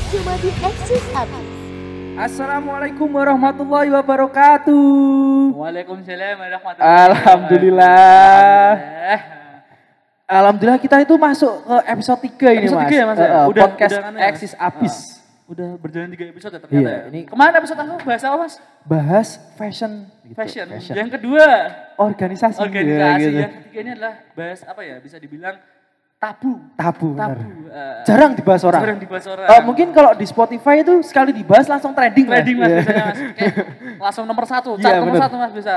cuma di Eksis Abis. Assalamualaikum warahmatullahi wabarakatuh. Waalaikumsalam warahmatullahi Alhamdulillah. wabarakatuh. Alhamdulillah kita itu masuk ke episode 3 ini Episode mas. tiga ya, Mas, ya? Eh, eh, Udah- podcast udah anu ya? Eksis Abis. Ah, Udah berjalan tiga episode ya ternyata. Iya, ya. ini- Kemarin episode aku bahas apa mas? Bahas fashion. gitu, Fashion. Yang kedua Organisasi. organisasi. ya, gitu. Yang ketiga ini adalah bahas apa ya? Bisa dibilang tabu. Tabu. benar. Tabu. eh, Jarang dibahas orang. Jarang dibahas orang. Eh, mungkin kalau di Spotify itu sekali dibahas langsung trending. trading mas Iya. biasanya mas. Kayak langsung nomor satu. Iya, Cat nomor bener. satu mas bisa.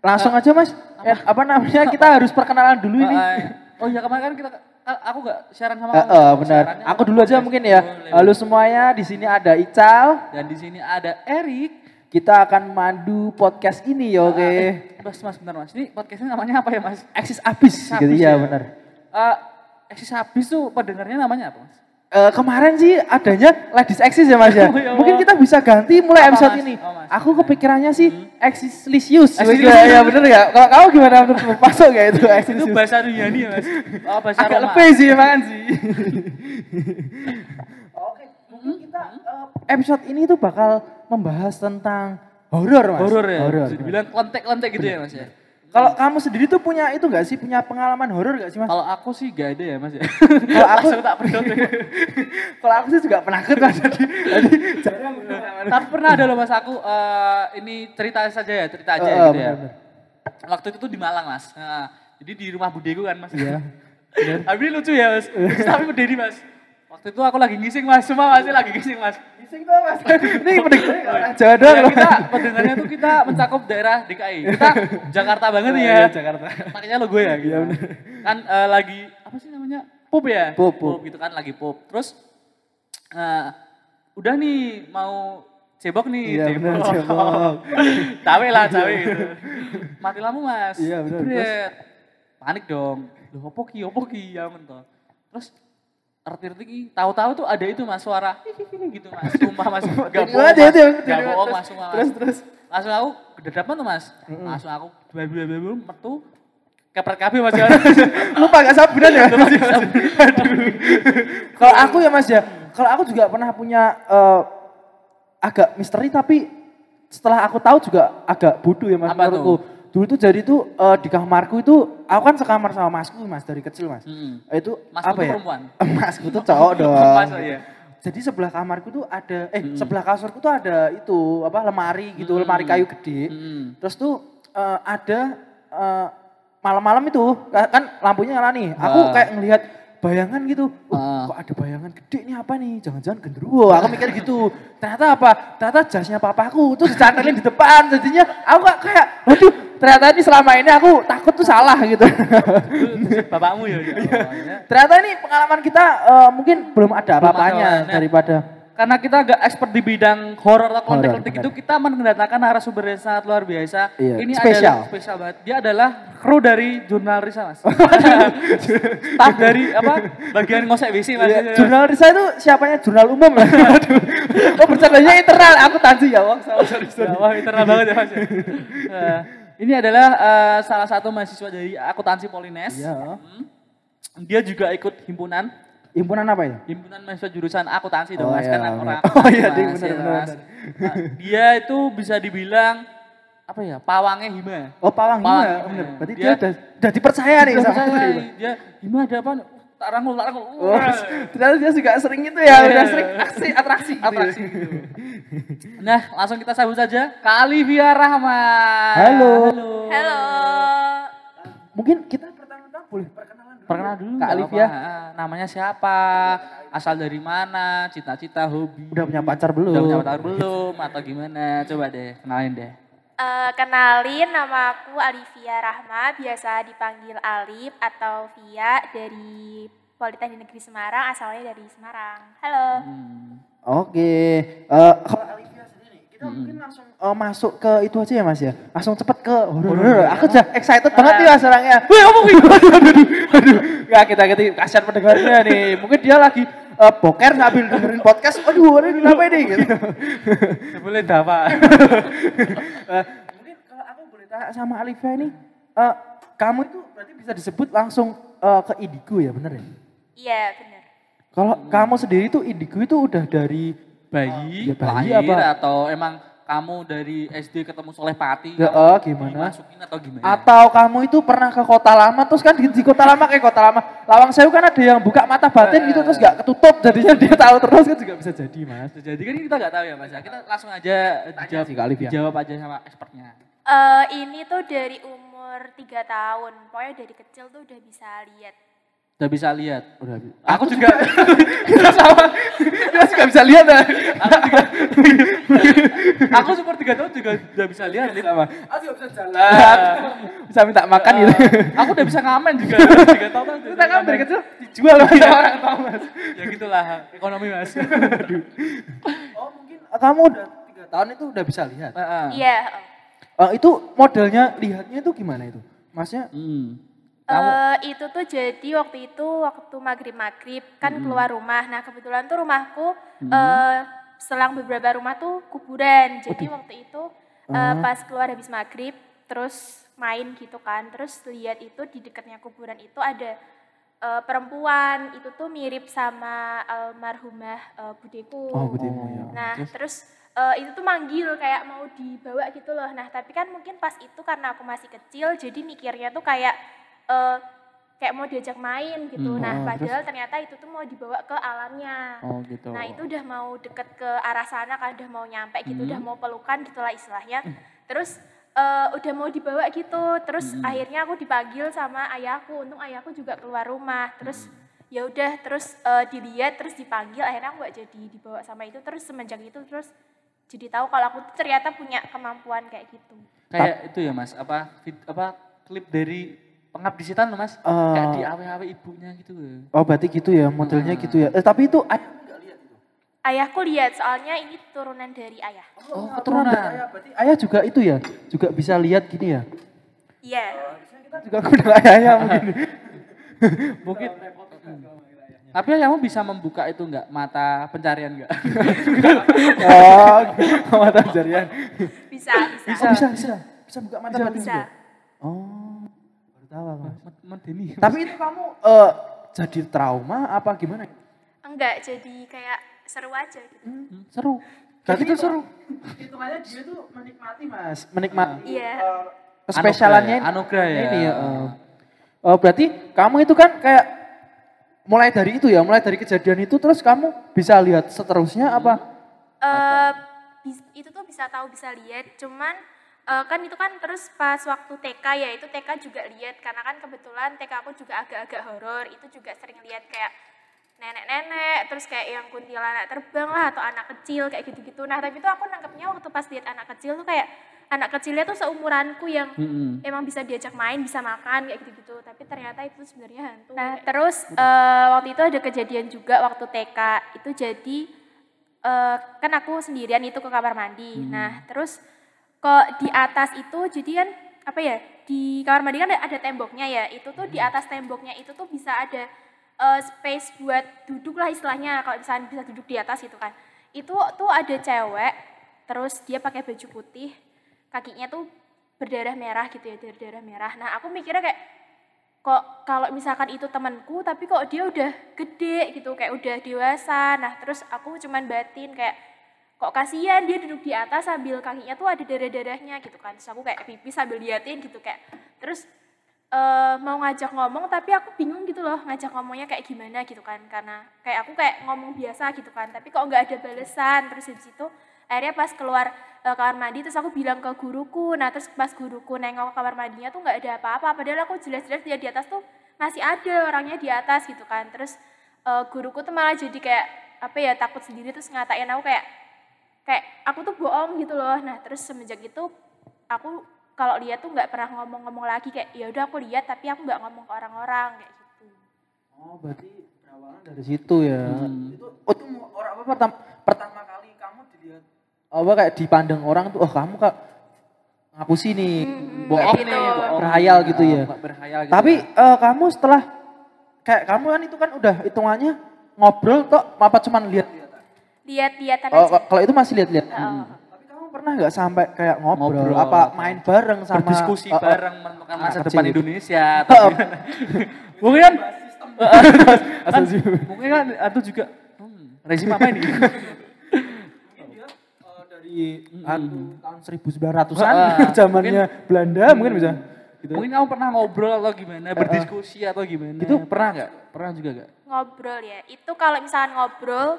Langsung aja mas. Eh, apa namanya kita harus perkenalan dulu ini. Ah, ah. oh iya kemarin kan kita aku gak siaran sama Eh, kamu. eh, benar. Aku dulu aja mungkin ya. Halo semuanya, di sini ada Ical. Dan di sini ada Erik. Kita akan mandu podcast ini ya, oke. Ah, Mas, mas, bentar mas. Ini podcastnya namanya apa ya mas? Eksis abis gitu Habis ya, benar. Eh, eksis habis tuh pendengarnya namanya apa mas? Eh, kemarin sih adanya ladies eksis ya mas ya. Oh, ya Mungkin Allah. kita bisa ganti mulai Apa, episode Mas? ini. Oh, Mas. Aku kepikirannya sih eksis lisius. Ya, ya bener ya. Kalau kamu gimana menurutmu? Masuk gak itu eksis Itu bahasa Yunani ya mas? Oh bahasa Agak Roma. lebih sih emang sih. Oke, mungkin kita eh, episode ini tuh bakal membahas tentang horor mas. Horor ya? Horor. Bisa dibilang klentek-klentek gitu ya mas ya? Kalau kamu sendiri tuh punya itu gak sih? Punya pengalaman horor gak sih mas? Kalau aku sih gak ada ya mas ya? Kalau aku tak pedot. Kalau aku sih juga penakut mas. Jadi, jadi jarang. Tapi pernah ada loh mas aku, eh, ini cerita saja ya, cerita aja Eh, gitu ya. benar-benar. Waktu itu tuh di Malang mas. Nah, jadi di rumah budeku kan mas. Iya. Tapi lucu ya mas. Tapi berdiri mas. Waktu itu aku lagi ngising mas, semua masih lagi ngising mas. Bising tuh mas. Ini pendengar Jawa doang loh. kita pendengarnya tuh kita mencakup daerah DKI. Kita Jakarta banget nih ya. Iya, Jakarta. Makanya lo gue ya. Gitu. Kan eh, lagi apa sih namanya? Pup ya? Pup, pup. gitu kan lagi pup. Terus eh, udah nih mau cebok nih, Iya, bener, cebok. cawe lah, cawe gitu. Mati lampu mas. Iya, bener, Jebret. Panik dong. Loh opo ki, opo ki, ya mentok. Terus arti-arti ki, tahu-tahu tuh ada itu mas suara gitu mas. Sumpah mas, gak bohong mas. Gak bohong mas, sumpah. Terus terus. Langsung aku kedadapan tuh mas. Langsung aku dua dua dua metu kepret kabeh mas. Lupa gak sabunan ya? Kalau aku ya mas ya, kalau aku juga pernah punya eh, agak misteri tapi setelah aku tahu juga agak bodoh ya mas Apa menurutku. Dulu tuh jadi tuh eh, di kamarku itu, aku kan sekamar sama masku mas dari kecil mas. Hmm. Itu Masku apa tuh ya? perempuan? masku tuh cowok dong. Mas, iya. Jadi sebelah kamarku tuh ada, eh sebelah kasurku tuh ada itu apa lemari gitu, lemari kayu gede. Hmm. Terus tuh eh, ada eh, malam-malam itu kan lampunya nyala nih. Aku Ah. kayak ngelihat bayangan gitu. Uh, Ah. kok ada bayangan gede ini apa nih? Jangan-jangan genderuwo. Aku mikir gitu. Ternyata apa? Ternyata jasnya papaku tuh dicantelin di depan. Jadinya aku kayak, waduh, ternyata ini selama ini aku takut tuh salah gitu. Itu Bapakmu ya. ya. ternyata ini pengalaman kita eh, mungkin belum ada apa-apanya daripada Karena kita gak expert di bidang horor atau kontek-kontek itu, kita mendatangkan narasumber yang sangat luar biasa. Iya, Ini spesial. adalah spesial banget. Dia adalah kru dari jurnal Risa, Mas. Staff dari apa? Bagian ngosek WC, Mas. Iya, jurnal Risa itu siapanya jurnal umum ya? Aduh. oh bercandanya internal, aku tansi ya Wong. Sorry, sorry, sorry. Ya, Wah, internal banget ya, Mas. ya. Ini adalah eh, salah satu mahasiswa dari akuntansi Polines. Iya. Hmm. Dia juga ikut himpunan Himpunan apa ya? himpunan mahasiswa jurusan akuntansi Oh, dong mas iya, kan orang Oh, iya, ding, Mas, benar, ya, benar, Mas. Nah, dia itu bisa dibilang apa ya pawangnya hima Oh Pawang Hima, Pawang ya, Hima. bener. Berarti dia, Dia- udah, udah dipercaya nih Dia sama percaya, Hima. dia hima ada apa tak rangkul tak rangkul Oh, ternyata dia juga sering itu ya, Iya, udah iya. sering aksi, atraksi. gitu ya. atraksi gitu. nah langsung kita sambut saja Kak Alivia Rahma Halo. halo Halo. Mungkin kita pertama-tama boleh perkenalan dulu. perkenal dulu Kak apa-apa. Ah, namanya siapa asal dari mana cita-cita hobi Udah punya pacar belum? udah punya pacar belum atau gimana coba deh kenalin deh Eh, kenalin nama aku Alivia Rahma, biasa dipanggil Alif atau Via dari Politeknik Negeri Semarang, asalnya dari Semarang. Halo. Hmm. Oke, eh kalau Alivia mungkin langsung eh, masuk ke itu aja ya mas ya, langsung cepet ke horor. Aku udah excited banget nih mas orangnya. Wih, apa? Aduh, aduh, aduh. Nggak, kita kita kasihan pendengarnya nih. Mungkin dia lagi eh, boker sambil dengerin podcast. Aduh, ini kenapa ini? Gitu. boleh dapat Eh, mungkin kalau aku boleh tanya sama Alivia ini, eh, kamu itu berarti bisa disebut langsung eh, ke Indigo ya, bener ya? Iya, benar. Kalau kamu sendiri tuh indigo itu udah dari bayi, Ya, bayi lahir apa? atau emang kamu dari SD ketemu Soleh Pati, Ya, kamu eh, gimana? dimasukin atau gimana? atau kamu itu pernah ke kota lama terus kan di, di kota lama kayak kota lama Lawang Sewu kan ada yang buka mata batin gitu terus gak ketutup jadinya dia tahu terus kan juga bisa jadi mas. Bisa Jadi kan kita nggak tahu ya mas ya. Kita langsung aja dijawab, sih, Kak Alif, ya. dijawab aja sama expertnya. Eh, ini tuh dari umur 3 tahun. Pokoknya dari kecil tuh udah bisa lihat. Udah bisa lihat. Udah. Aku, juga, Kita sama. Dia juga bisa lihat ya. aku seperti tiga tahun juga udah bisa lihat. Sama. Aku juga bisa jalan. bisa minta makan gitu. aku udah bisa ngamen juga. Tiga tahun kan. Kita kan dari kecil dijual sama orang tua mas. Ya gitulah ekonomi mas. Oh mungkin kamu udah tiga tahun itu udah bisa lihat. Heeh. Iya. Eh, itu modelnya lihatnya itu gimana itu? Masnya Hmm. Eh, itu tuh jadi waktu itu waktu maghrib-maghrib kan keluar rumah. Nah kebetulan tuh rumahku eh, selang beberapa rumah tuh kuburan. Jadi waktu itu eh, pas keluar habis maghrib terus main gitu kan. Terus lihat itu di dekatnya kuburan itu ada eh, perempuan. Itu tuh mirip sama almarhumah eh, budeku. Oh, budemu, ya. Nah terus eh, itu tuh manggil kayak mau dibawa gitu loh. Nah tapi kan mungkin pas itu karena aku masih kecil jadi mikirnya tuh kayak eh, kayak mau diajak main gitu. Hmm, Nah oh, padahal ternyata itu tuh mau dibawa ke alamnya. Oh gitu. Nah itu udah mau deket ke arah sana kan udah mau nyampe gitu, udah mau pelukan gitulah istilahnya. Terus eh, udah mau dibawa gitu, terus akhirnya aku dipanggil sama ayahku. Untung ayahku juga keluar rumah. Terus ya udah terus eh, dilihat terus dipanggil akhirnya aku gak jadi dibawa sama itu terus semenjak itu terus jadi tahu kalau aku tuh ternyata punya kemampuan kayak gitu. Kayak itu ya mas, apa vid- apa klip dari pengabdi setan loh mas? Eh. Kayak di awe-awe ibunya gitu. Oh berarti gitu ya modelnya gitu ya. Eh, tapi itu ay- Ayahku lihat soalnya ini turunan dari ayah. Oh keturunan. ayah berarti ayah juga itu ya, juga bisa lihat gini ya. Iya. Kita juga kuda ayahnya mungkin. Mungkin. Tapi kamu bisa membuka itu enggak mata pencarian enggak? oh, mata jarian. Bisa, bisa. Oh, bisa, bisa. Bisa buka mata batin Bisa. juga. Oh, Mas. Medeni. Tapi itu kamu eh, jadi trauma apa gimana? Enggak, jadi kayak seru aja gitu. Hmm, seru. Berarti itu seru. Hitungannya dia tuh menikmati mas. Menikmati. Iya. eh, kespesialannya ini. Anugerah ya. Ini ya. eh. Oh, berarti kamu itu kan kayak mulai dari itu ya, mulai dari kejadian itu terus kamu bisa lihat seterusnya apa? eh bis- itu tuh bisa tahu bisa lihat cuman eh, kan itu kan terus pas waktu TK ya itu TK juga lihat karena kan kebetulan TK aku juga agak-agak horor itu juga sering lihat kayak nenek-nenek terus kayak yang kuntilanak terbang lah atau anak kecil kayak gitu-gitu nah tapi itu aku nangkepnya waktu pas lihat anak kecil tuh kayak anak kecilnya tuh seumuranku yang Mm-mm. emang bisa diajak main, bisa makan kayak gitu-gitu. Tapi ternyata itu sebenarnya hantu. Nah, terus eh, waktu itu ada kejadian juga waktu TK. Itu jadi eh, kan aku sendirian itu ke kamar mandi. Nah, terus kok di atas itu jadi kan apa ya? Di kamar mandi kan ada, ada temboknya ya. Itu tuh di atas temboknya itu tuh bisa ada eh, space buat duduk lah istilahnya. Kalau misalnya bisa duduk di atas itu kan. Itu tuh ada cewek terus dia pakai baju putih kakinya tuh berdarah merah gitu ya berdarah merah nah aku mikirnya kayak kok kalau misalkan itu temanku tapi kok dia udah gede gitu kayak udah dewasa nah terus aku cuman batin kayak kok kasihan dia duduk di atas sambil kakinya tuh ada darah-darahnya gitu kan. Terus aku kayak pipis sambil liatin gitu kayak terus eh, mau ngajak ngomong tapi aku bingung gitu loh ngajak ngomongnya kayak gimana gitu kan. Karena kayak aku kayak ngomong biasa gitu kan tapi kok nggak ada balesan. Terus habis itu akhirnya pas keluar eh, kamar mandi terus aku bilang ke guruku. Nah terus pas guruku nengok ke kamar mandinya tuh nggak ada apa-apa. Padahal aku jelas-jelas dia di atas tuh masih ada orangnya di atas gitu kan. Terus eh, guruku tuh malah jadi kayak apa ya takut sendiri. Terus ngatain aku kayak kayak aku tuh bohong gitu loh nah terus semenjak itu aku kalau lihat tuh nggak pernah ngomong-ngomong lagi kayak ya udah aku lihat tapi aku nggak ngomong ke orang-orang kayak gitu Oh, berarti berawalnya dari situ ya. Hmm. Itu oh, itu mau- orang apa pertama, pertama kali kamu dilihat apa kayak dipandang orang tuh oh kamu kak ngapusi nih. Hmm, Bohong kayak nih, gitu. bohong. Berhayal gitu ya. Nggak Berhayal gitu. Tapi eh, kamu setelah kayak kamu kan itu kan udah hitungannya ngobrol kok apa cuman lihat lihat-lihatan Oh, aja kalau itu masih lihat-lihat. Heeh. Tapi kamu pernah nggak sampai kayak ngobrol, Ngobrol. apa main bareng sama berdiskusi eh, eh, bareng menentukan masa kecil depan. Indonesia. atau. Mungkin kan kan, mungkin kan atau juga hmm, rezim apa ini? dari anu, tahun 1900-an Ah, zamannya Belanda mungkin bisa gitu. Mungkin kamu pernah ngobrol atau gimana, berdiskusi atau gimana? Gitu. Pernah nggak? Pernah juga nggak? ngobrol ya. Itu kalau misalkan ngobrol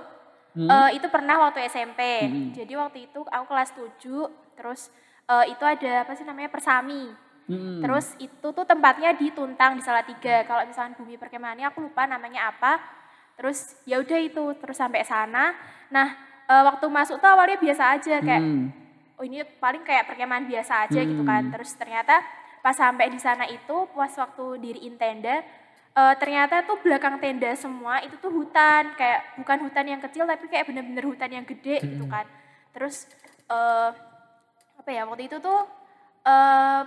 Hmm. eh, itu pernah waktu SMP. Hmm. Jadi waktu itu aku kelas 7 terus eh, itu ada apa sih namanya persami. Hmm. Terus itu tuh tempatnya di Tuntang di Salatiga. Kalau misalkan bumi perkemahannya aku lupa namanya apa. Terus ya udah itu terus sampai sana. Nah, eh, waktu masuk tuh awalnya biasa aja kayak Hmm. oh ini paling kayak perkemahan biasa aja gitu Hmm. kan. Terus ternyata pas sampai di sana itu pas waktu diriin tenda eh, ternyata tuh belakang tenda semua itu tuh hutan kayak bukan hutan yang kecil tapi kayak bener-bener hutan yang gede gitu kan. Terus eh apa ya waktu itu tuh eh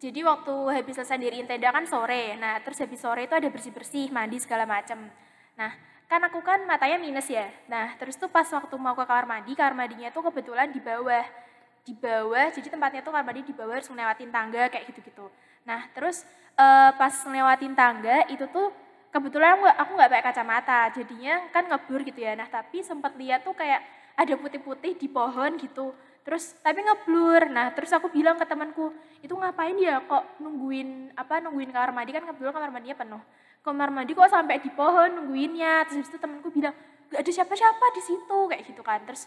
jadi waktu habis selesai diriin tenda kan sore. Nah, terus habis sore itu ada bersih-bersih, mandi segala macem. Nah, kan aku kan matanya minus ya. Nah, terus tuh pas waktu mau ke kamar mandi, kamar mandinya tuh kebetulan di bawah. Di bawah, jadi tempatnya tuh kamar mandi di bawah harus ngelewatin tangga kayak gitu-gitu. Nah, terus eh, pas ngelewatin tangga itu tuh kebetulan aku, aku nggak pakai kacamata, jadinya kan ngeblur gitu ya. Nah, tapi sempat lihat tuh kayak ada putih-putih di pohon gitu. Terus tapi ngeblur. Nah, terus aku bilang ke temanku, "Itu ngapain ya kok nungguin apa nungguin kamar mandi kan kebetulan kamar mandinya penuh. Kamar mandi kok sampai di pohon nungguinnya." Terus habis itu temanku bilang, "Gak ada siapa-siapa di situ." Kayak gitu kan. Terus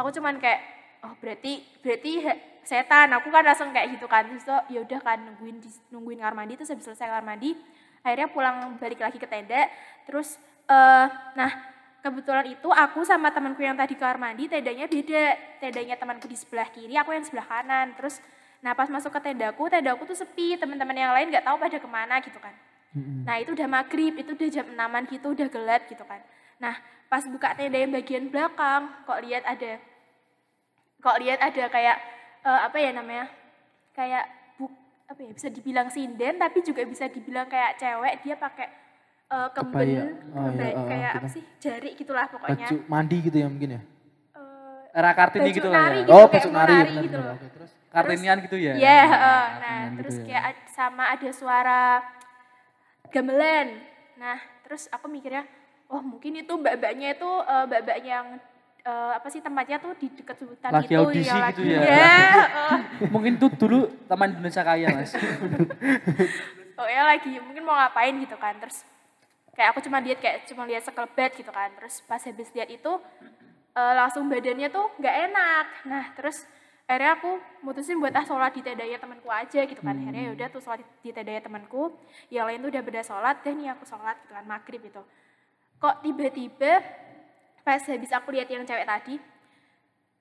aku cuman kayak, "Oh, berarti berarti setan." Aku kan langsung kayak gitu kan. Terus tuh ya udah kan nungguin di, nungguin kamar mandi terus habis selesai kamar mandi, akhirnya pulang balik lagi ke tenda. Terus eh nah kebetulan itu aku sama temanku yang tadi kamar mandi tendanya beda tendanya temanku di sebelah kiri aku yang sebelah kanan terus nah pas masuk ke tendaku tendaku tuh sepi teman-teman yang lain nggak tahu pada ke mana gitu kan nah itu udah maghrib itu udah jam enaman gitu udah gelap gitu kan nah pas buka tenda yang bagian belakang kok lihat ada kok lihat ada kayak eh, apa ya namanya kayak buk apa ya bisa dibilang sinden tapi juga bisa dibilang kayak cewek dia pakai eh, kemben Kebaya. Oh, kebaya, iya, oh, kayak gitu. apa sih jari gitulah pokoknya Baju mandi gitu ya mungkin ya. Eh, Era Kartini baju gitu lah ya. gitu, oh, baju nari, nari benar, gitu benar. loh. Oke, terus Kartinian gitu ya. Iya, Nah, heeh. nah Kartinian terus gitu ya. kayak ad- sama ada suara gamelan. Nah, terus aku mikirnya, oh mungkin itu mbak-mbaknya itu eh, mbak-mbak yang eh, apa sih tempatnya tuh di dekat hutan Lagi itu audisi yang gitu lagi- ya. Iya, heeh. Mungkin tuh dulu Taman Indonesia Kaya, Mas. pokoknya lagi mungkin mau ngapain gitu kan terus kayak aku cuma lihat kayak cuma lihat sekelebat gitu kan terus pas habis lihat itu eh, langsung badannya tuh nggak enak nah terus akhirnya aku mutusin buat ah sholat di tendanya temanku aja gitu kan akhirnya yaudah tuh sholat di tendanya temanku yang lain tuh udah beda sholat dan nih aku sholat gitu kan maghrib itu kok tiba-tiba pas habis aku lihat yang cewek tadi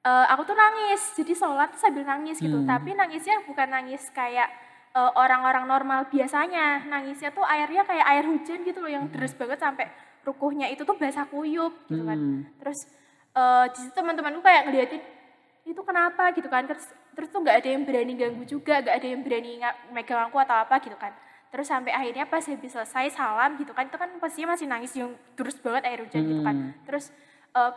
eh, aku tuh nangis. Jadi sholat sambil nangis gitu. Hmm. tapi nangisnya bukan nangis kayak eh, orang-orang normal biasanya. Nangisnya tuh airnya kayak air hujan gitu loh yang deras banget sampai rukuhnya itu tuh basah kuyup gitu kan. Hmm. terus eh, di situ teman-temanku kayak ngeliatin itu kenapa? gitu kan. Terus terus tuh nggak ada yang berani ganggu juga nggak ada yang berani megang aku atau apa gitu kan. Terus sampai akhirnya pas habis selesai salam gitu kan itu kan pastinya masih nangis yang terus banget air hujan gitu kan. Hmm. terus eh,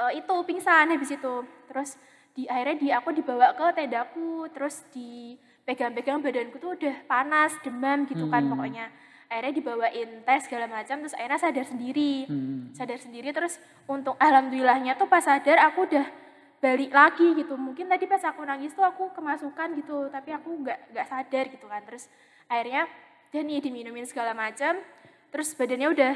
eh, itu pingsan habis itu. Terus di akhirnya di aku dibawa ke tendaku terus dipegang-pegang badanku tuh udah panas demam gitu kan Hmm. pokoknya. Akhirnya dibawain tes segala macam terus akhirnya sadar sendiri. Hmm. sadar sendiri terus untuk alhamdulillahnya tuh pas sadar aku udah balik lagi gitu. Mungkin tadi pas aku nangis tuh aku kemasukan gitu tapi aku nggak nggak sadar gitu kan. Terus akhirnya dan nih diminumin segala macam terus badannya udah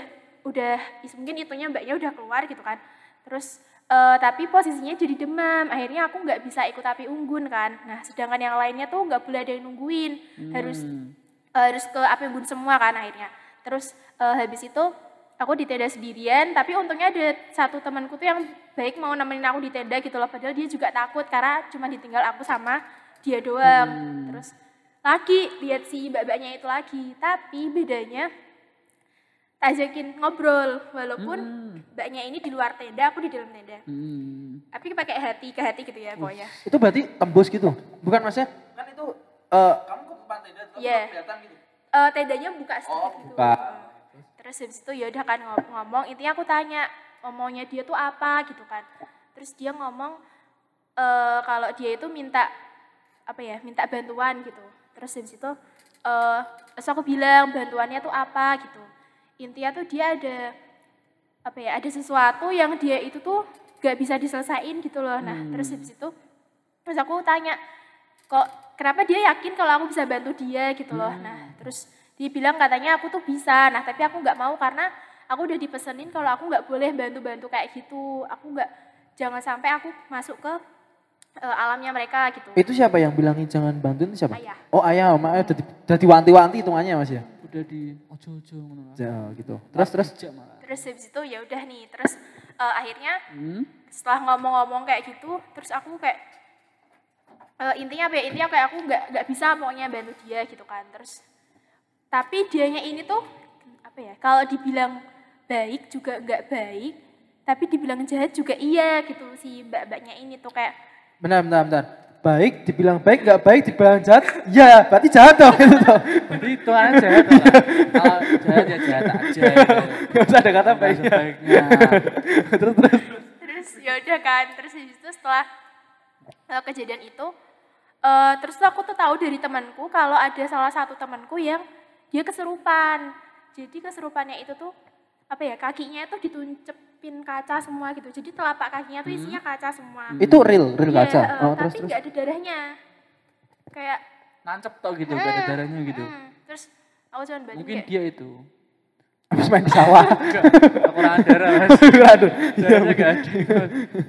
udah mungkin itunya mbaknya udah keluar gitu kan terus eh, tapi posisinya jadi demam akhirnya aku nggak bisa ikut api unggun kan nah sedangkan yang lainnya tuh nggak boleh ada yang nungguin harus Hmm. harus ke api unggun semua kan akhirnya. Terus eh, habis itu aku di tenda sendirian, tapi untungnya ada satu temanku tuh yang baik mau nemenin aku di tenda gitu loh, padahal dia juga takut karena cuma ditinggal aku sama dia doang. Hmm. Terus lagi lihat si mbak-mbaknya itu lagi, tapi bedanya tak ajakin ngobrol walaupun Hmm. mbaknya ini di luar tenda, aku di dalam tenda. Hmm. Tapi pakai hati ke hati gitu ya pokoknya. itu berarti tembus gitu. Bukan maksudnya kan itu eh kamu ke depan tenda terus Iya. kelihatan gitu. Eh, tendanya buka sedikit Oh, gitu. buka. Terus habis itu ya udah kan ngom- ngomong, intinya aku tanya ngomongnya dia tuh apa gitu kan. Terus dia ngomong eh kalau dia itu minta apa ya, minta bantuan gitu. Terus habis itu eh terus aku bilang bantuannya tuh apa gitu. Intinya tuh dia ada apa ya ada sesuatu yang dia itu tuh gak bisa diselesain gitu loh. Nah terus habis itu terus aku tanya kok kenapa dia yakin kalau aku bisa bantu dia? gitu loh. Nah terus dia bilang katanya aku tuh bisa. Nah tapi aku nggak mau karena aku udah dipesenin kalau aku nggak boleh bantu-bantu kayak gitu. Aku nggak jangan sampai aku masuk ke eh, alamnya mereka gitu. Itu siapa yang bilangin jangan bantuin siapa? Ayah. Oh ayah, mak ayah jadi wanti-wanti hitungannya mas ya. Udah di ojo-ojo ngono. Ya, gitu. Terus terus. Terus habis itu ya udah nih terus eh, akhirnya Hmm. setelah ngomong-ngomong kayak gitu terus aku kayak eh, intinya apa ya intinya kayak aku nggak nggak bisa pokoknya bantu dia gitu kan terus tapi dianya ini tuh apa ya kalau dibilang baik juga nggak baik tapi dibilang jahat juga iya gitu si mbak-mbaknya ini tuh kayak Bentar, bentar, bentar. Baik, dibilang baik, nggak baik, dibilang jahat. Ya, berarti jahat dong. Gitu dong. Berarti itu kan jahat lah. Kalau jahat ya jahat aja. gitu. Gak usah ada kata Nggak baiknya. baiknya. terus terus. terus ya udah kan terus itu setelah eh, kejadian itu eh, terus tuh aku tuh tahu dari temanku kalau ada salah satu temanku yang dia kesurupan jadi kesurupannya itu tuh apa ya kakinya itu dituncepin kaca semua gitu jadi telapak kakinya tuh isinya kaca semua Itu real, real Iya, kaca. eh, Oh, terus tapi terus. nggak ada darahnya kayak Nancep tau gitu, gak ada "Hmm, darahnya gitu. hmm." terus aku cuma banding Mungkin kayak dia itu. Habis main di sawah. Enggak, kekurangan darah mas. Aduh. Darahnya gak ada.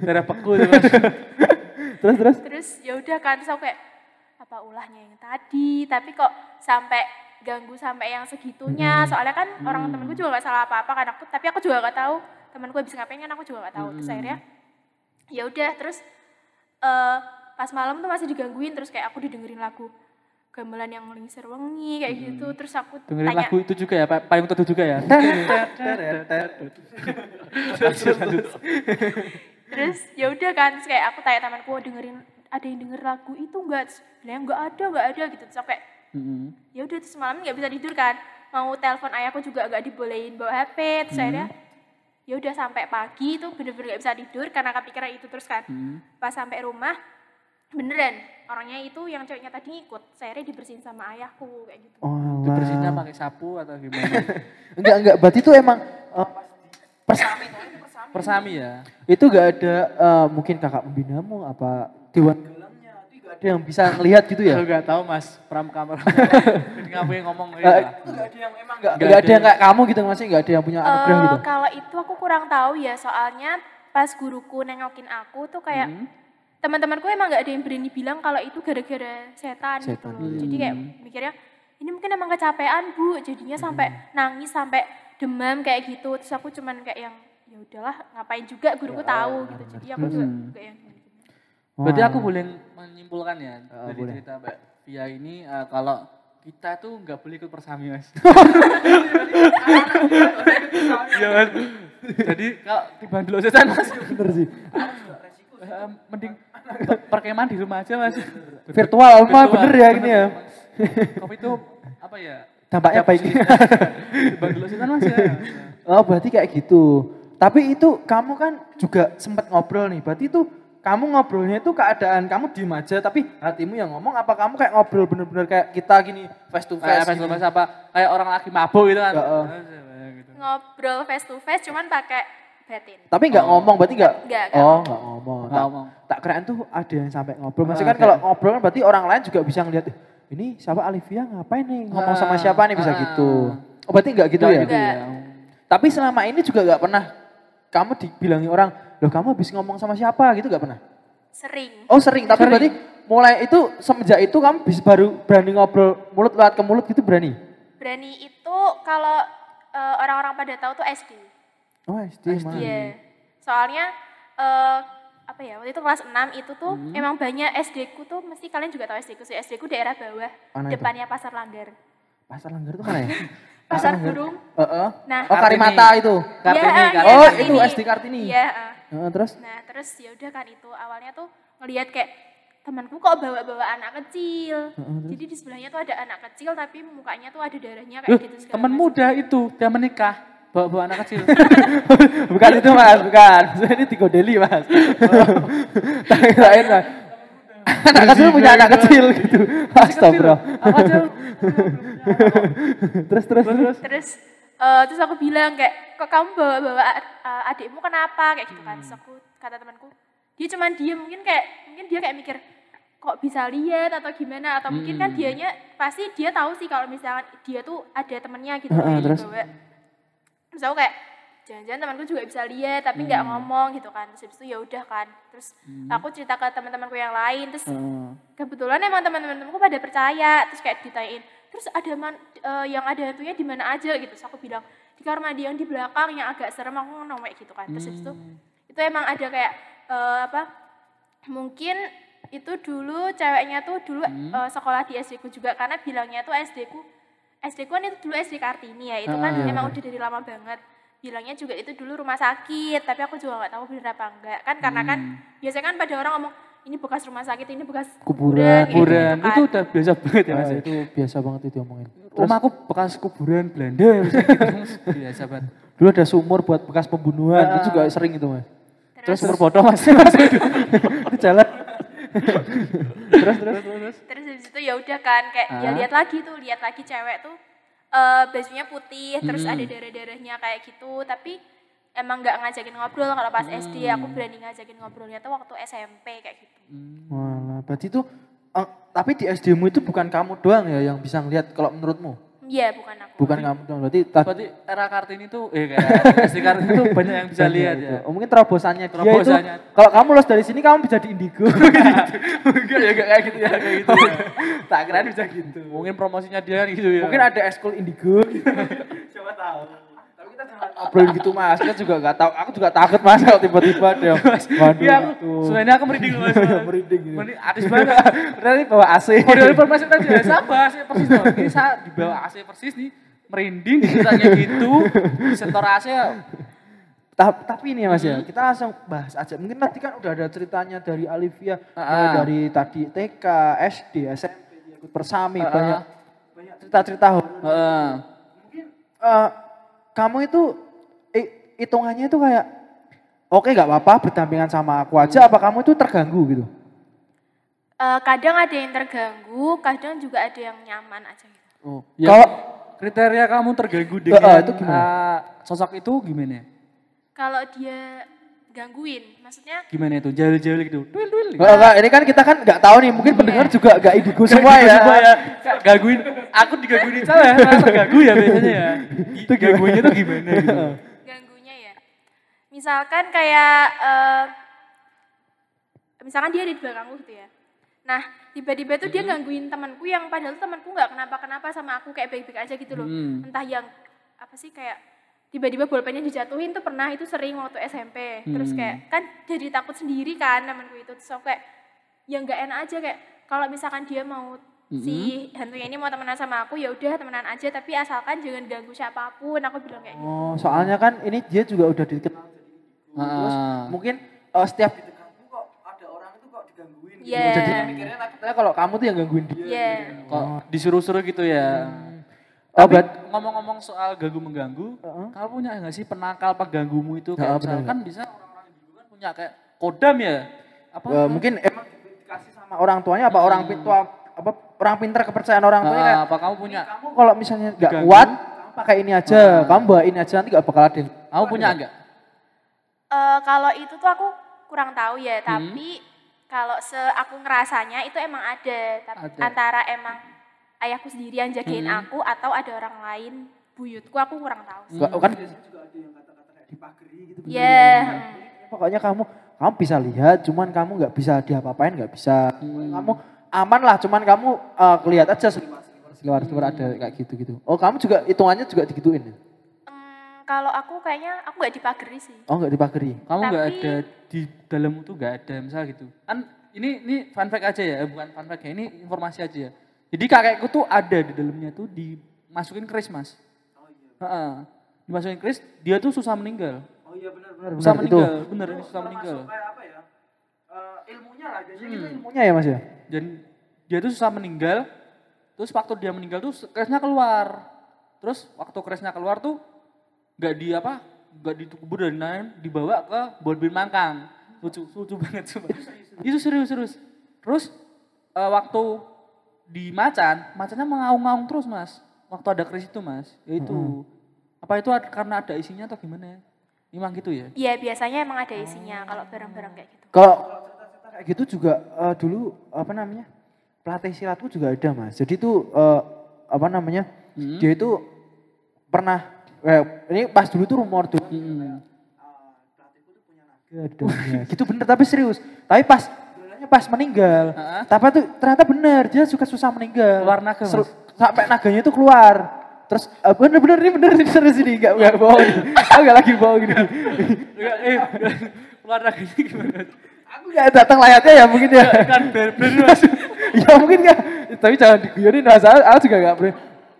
Darah beku tuh mas. Terus terus. terus ya udah kan terus aku kayak apa ulahnya yang tadi tapi kok sampai ganggu sampai yang segitunya soalnya kan orang temenku juga nggak salah apa-apa kan aku tapi aku juga nggak tahu temanku habis ngapain kan aku juga nggak tahu. Terus akhirnya ya udah terus eh pas malam tuh masih digangguin terus kayak aku didengerin lagu gamelan yang lingsir wengi kayak gitu. Terus aku Dengerin tanya lagu itu juga ya, Pak. payung teduh juga ya. Terus ya udah kan terus kayak aku tanya temanku "Oh, dengerin ada yang denger lagu itu enggak bilang nggak ada nggak ada gitu. Terus aku kayak Mm-mm. ya udah terus malam nggak bisa tidur kan. Mau telepon ayahku juga nggak dibolehin bawa HP terus akhirnya ya udah sampai pagi itu bener-bener nggak bisa tidur karena kepikiran itu terus kan Mm. pas sampai rumah beneran orangnya itu yang ceweknya tadi ngikut saya dibersihin sama ayahku kayak gitu Oh, Itu bersihnya pakai sapu atau gimana? Enggak, enggak. Berarti itu emang eh, persami. Persami ya. Itu enggak ada eh, mungkin kakak pembinamu apa dewan ada yang bisa ngelihat gitu ya? Aku nggak tahu mas, pram kamar. Jadi ngapain yang ngomong ya. itu enggak ada yang emang enggak, Nggak enggak ada yang kayak kamu gitu masih enggak ada yang punya anugerah Eh, gitu. kalau itu aku kurang tahu ya soalnya pas guruku nengokin aku tuh kayak Hmm. teman-temanku emang nggak ada yang berani bilang kalau itu gara-gara setan, gitu Setan, iya. Jadi kayak mikirnya ini mungkin emang kecapean bu, jadinya sampai nangis sampai demam kayak gitu. Terus aku cuman kayak yang ya udahlah ngapain juga guruku tahu gitu. Jadi aku juga Hmm. kayak yang Berarti aku boleh menyimpulkan ya Oh, dari boleh. cerita Mbak Via ini eh, kalau kita tuh nggak boleh ikut persami mas. Iya mas. Jadi kalau di Bandung setan mas, Bener sih. eh, mending perkemahan di rumah aja mas. Virtual mah bener ya gini ya. Covid itu apa ya? Dampaknya baik. Di Bandung setan mas ya. Oh berarti kayak gitu. Tapi itu kamu kan juga sempat ngobrol nih. Berarti itu kamu ngobrolnya itu keadaan kamu diem aja tapi hatimu yang ngomong apa kamu kayak ngobrol bener-bener kayak kita gini face to Kayak face face to gini. face apa? Kayak orang lagi mabuk gitu kan. Gitu. ngobrol face to face cuman pakai batin. Tapi nggak ngomong berarti nggak? Oh nggak ngomong. Nggak ngomong. tak keren tuh ada yang sampai ngobrol. Maksudnya kan kalau ada. ngobrol kan berarti orang lain juga bisa ngeliat "Eh, ini siapa Alivia ngapain nih ngomong sama Ah, siapa nih bisa ah. gitu. Oh berarti nggak gitu Nggak ya? gitu Nggak. ya. Tapi selama ini juga nggak pernah kamu dibilangi orang, loh kamu habis ngomong sama siapa gitu nggak pernah? Sering. Oh sering, tapi Sering. berarti mulai itu semenjak itu kamu bisa baru berani ngobrol mulut lewat ke mulut gitu berani? Berani itu kalau eh, orang-orang pada tahu tuh SD. Oh SD, mana? Iya. Soalnya eh apa ya, waktu itu kelas 6 itu tuh emang banyak SD ku tuh mesti kalian juga tahu SD ku sih. SD ku daerah bawah, Mana itu? depannya Pasar Langgar. Pasar Langgar itu mana ya? Pasar. Burung. Heeh. Nah, oh Karimata itu. Kartini, Iya, Kartini. iya, Oh, Kartini. itu SD Kartini. Iya, eh. Heeh, terus? Nah, terus ya udah kan itu awalnya tuh ngelihat kayak temanku kok bawa-bawa anak kecil. Jadi di sebelahnya tuh ada anak kecil tapi mukanya tuh ada darahnya kayak Loh, gitu segala macam. muda itu dia menikah bawa bawa anak kecil. bukan itu mas, bukan. Ini digodeli mas. Tak kirain mas. Anak kecil punya anak kecil gitu. Astagfirullah. Aja? Terus terus terus. Terus eh, terus aku bilang kayak kok kamu bawa bawa adikmu kenapa? Kayak gitu kan terus aku kata temanku. Dia cuman diem mungkin kayak mungkin dia kayak mikir kok bisa lihat atau gimana? Atau mungkin kan Hmm. dianya pasti dia tahu sih kalau misalkan dia tuh ada temennya gitu Heeh, yang terus? dibawa. Terus aku kayak jangan-jangan temanku juga bisa lihat tapi nggak Hmm. ngomong gitu kan. Terus itu ya udah kan. Terus aku cerita ke teman-temanku yang lain terus Heeh. kebetulan emang teman-temanku pada percaya. Terus kayak ditanyain terus ada man, eh, yang ada hantunya di mana aja? Gitu. Terus aku bilang di kamar mandi yang di belakang yang agak serem aku ngomong kayak gitu kan. Terus habis itu itu emang ada kayak eh, apa mungkin itu dulu ceweknya tuh dulu eh, sekolah di SD ku juga karena bilangnya tuh SD ku SD ku kan itu dulu SD Kartini ya itu kan Ah, iya, emang udah dari lama banget. Bilangnya juga itu dulu rumah sakit tapi aku juga nggak tahu bener apa enggak kan karena kan biasanya kan pada orang ngomong ini bekas rumah sakit ini bekas Kuburan. gitu Kuburan kan. itu udah biasa banget ya Ah, mas. ya? itu biasa banget itu diomongin. Rumahku bekas kuburan Belanda bisa gitu. biasa banget. Dulu ada sumur buat bekas pembunuhan, itu juga sering itu mas. Terus berbodoh mas. Mas. itu jalan. terus terus terus. terus habis itu ya udah kan kayak ya Ah. lihat lagi tuh lihat lagi cewek tuh eh bajunya putih terus Hmm. ada darah-darahnya kayak gitu tapi emang nggak ngajakin ngobrol kalau pas SD aku Hmm. berani ngajakin ngobrolnya tuh waktu SMP kayak gitu Walah, berarti itu eh, tapi di SD-mu itu bukan kamu doang ya yang bisa ngeliat kalau menurutmu? iya bukan aku Bukan kamu doang. Berarti tadi Berarti era Kartini tuh eh kayak SD Kartini tuh banyak yang bisa lihat ya. Oh, mungkin terobosannya dia Terobosannya. itu kalau kamu los dari sini kamu bisa di Indigo. Enggak ya enggak kayak gitu ya kayak gitu. tak kira bisa gitu. Mungkin promosinya dia gitu ya. Mungkin ada ekskul Indigo. Siapa tahu. Tapi kita jangan ngobrol gitu mas. Kita juga nggak tahu. Aku juga takut mas kalau tiba-tiba dia. Waduh. Iya aku gitu. sebenarnya aku merinding loh mas. Merinding gitu. Merinding artis banget. Berarti bawa AC. Kode informasi tadi ya sabar saya persis loh. Ini saya di bawah AC persis nih merinding ditanya gitu. Setor AC ya. Ta- tapi ini ya mas Hmm. ya, kita langsung bahas aja. Mungkin nanti kan udah ada ceritanya dari Alivia, ah. dari tadi TK, SD, SMP, ikut persami, Ah, banyak banyak cerita-cerita horor. Heeh. Eh, kamu itu hitungannya itu kayak oke nggak apa-apa berdampingan sama aku aja, apa kamu itu terganggu gitu? Eh, kadang ada yang terganggu kadang juga ada yang nyaman aja gitu Oh, Kalau kriteria kamu terganggu Eh, dengan eh, itu gimana? eh, sosok itu gimana? kalau dia gangguin maksudnya Gimana itu? Jahil-jahil gitu. Tuil. Enggak, enggak, ini kan kita kan nggak tahu nih, mungkin pendengar juga nggak indigo semua ya. Semua ya. Gangguin. Aku digangguin salah ya. Merasa ganggu ya biasanya ya. Itu gangguinnya tuh gimana gitu. Misalkan kayak eh, misalkan dia ada di belakangku gitu ya. Nah tiba-tiba tuh dia gangguin temanku yang padahal temanku nggak kenapa-kenapa sama aku kayak baik-baik aja gitu loh. Hmm. entah yang apa sih kayak tiba-tiba bolpennya dijatuhin tuh pernah itu sering waktu SMP terus Hmm. kayak kan jadi takut sendiri kan temanku itu. Terus aku kayak yang nggak enak aja kayak kalau misalkan dia mau si hantunya ini mau temenan sama aku ya udah temenan aja. Tapi asalkan jangan ganggu siapa pun aku bilang kayak gitu. Oh, soalnya kan ini dia juga udah dikenal Terus Ah. mungkin eh, setiap diganggu kok ada orang itu kok digangguin gitu. Iya. Jadi mikirnya takutnya kalau kamu tuh yang gangguin dia. Iya. Kok disuruh-suruh gitu ya. Oh, Tapi ngomong-ngomong soal ganggu mengganggu, Heeh. kamu punya nggak sih penangkal pengganggumu itu? Kayak benar, misalkan bisa orang-orang indigo kan punya kayak kodam ya? Apa? Eh, mungkin emang dikasih sama orang tuanya apa orang pintar apa orang pintar kepercayaan orang tuanya Ah, kayak apa kamu punya? kamu kalau misalnya nggak kuat kamu pakai ini aja kamu bawa ini aja nanti nggak bakal ada Kamu punya enggak? Eh, kalau itu tuh aku kurang tahu Hmm. ya, tapi kalau se aku ngerasanya itu emang ada, tapi Ada. antara emang ayahku sendiri yang jagain Hmm. aku atau ada orang lain buyutku aku kurang tahu sih. Nggak, kan juga ada yang kata-kata kayak dipagari gitu Iya. pokoknya kamu kamu bisa lihat cuman kamu nggak bisa diapa-apain nggak bisa kamu aman lah cuman kamu eh, kelihat aja seliwar seliwar ada kayak gitu gitu oh kamu juga hitungannya juga digituin ya? Kalau aku kayaknya aku nggak dipagari sih. oh nggak dipagari Kamu nggak Tapi- ada di dalammu tuh nggak ada misal gitu. Kan ini ini fun fact aja ya, bukan fun fact ya, ini informasi aja ya. Jadi kakekku tuh ada di dalamnya tuh dimasukin keris mas. Oh iya. Dimasukin keris, dia tuh susah meninggal. oh iya benar benar Susah benar itu meninggal, bener ini susah meninggal. kayak apa ya eh, ilmunya lah biasanya Hmm. itu ilmunya ya mas ya Dan dia tuh susah meninggal. Terus waktu dia meninggal tuh kerisnya keluar. Terus waktu kerisnya keluar tuh nggak di apa? Nggak dikubur dan lain, dibawa ke Bonbin Mangkang. Lucu, lucu banget sumpah. Itu serius serius. Terus eh, waktu di Macan, Macannya mengaung-ngaung terus mas. Waktu ada keris itu mas, ya itu. Apa itu karena ada isinya atau gimana ya? Emang gitu ya? Iya biasanya emang ada isinya kalau barang-barang kayak gitu. Kalau cerita-cerita kayak gitu juga eh, dulu apa namanya? Pelatih silatku juga ada, Mas. Jadi itu eh, apa namanya? Hmm. Dia itu pernah eh, ini pas dulu tuh rumor tuh. Gadangnya. gitu bener tapi serius. Tapi pas pas meninggal. Ha-ha. Tapi itu ternyata bener dia suka susah meninggal. Keluar naga? Seru- sampai naganya itu keluar. Terus eh, bener bener ini bener ini serius ini enggak enggak bohong. Aku enggak lagi bohong ini. Enggak, eh, keluar lagi gimana? Aku enggak datang layaknya ya mungkin ya. Kan mas. ya mungkin enggak. Tapi jangan diguyonin Mas. Aku juga enggak.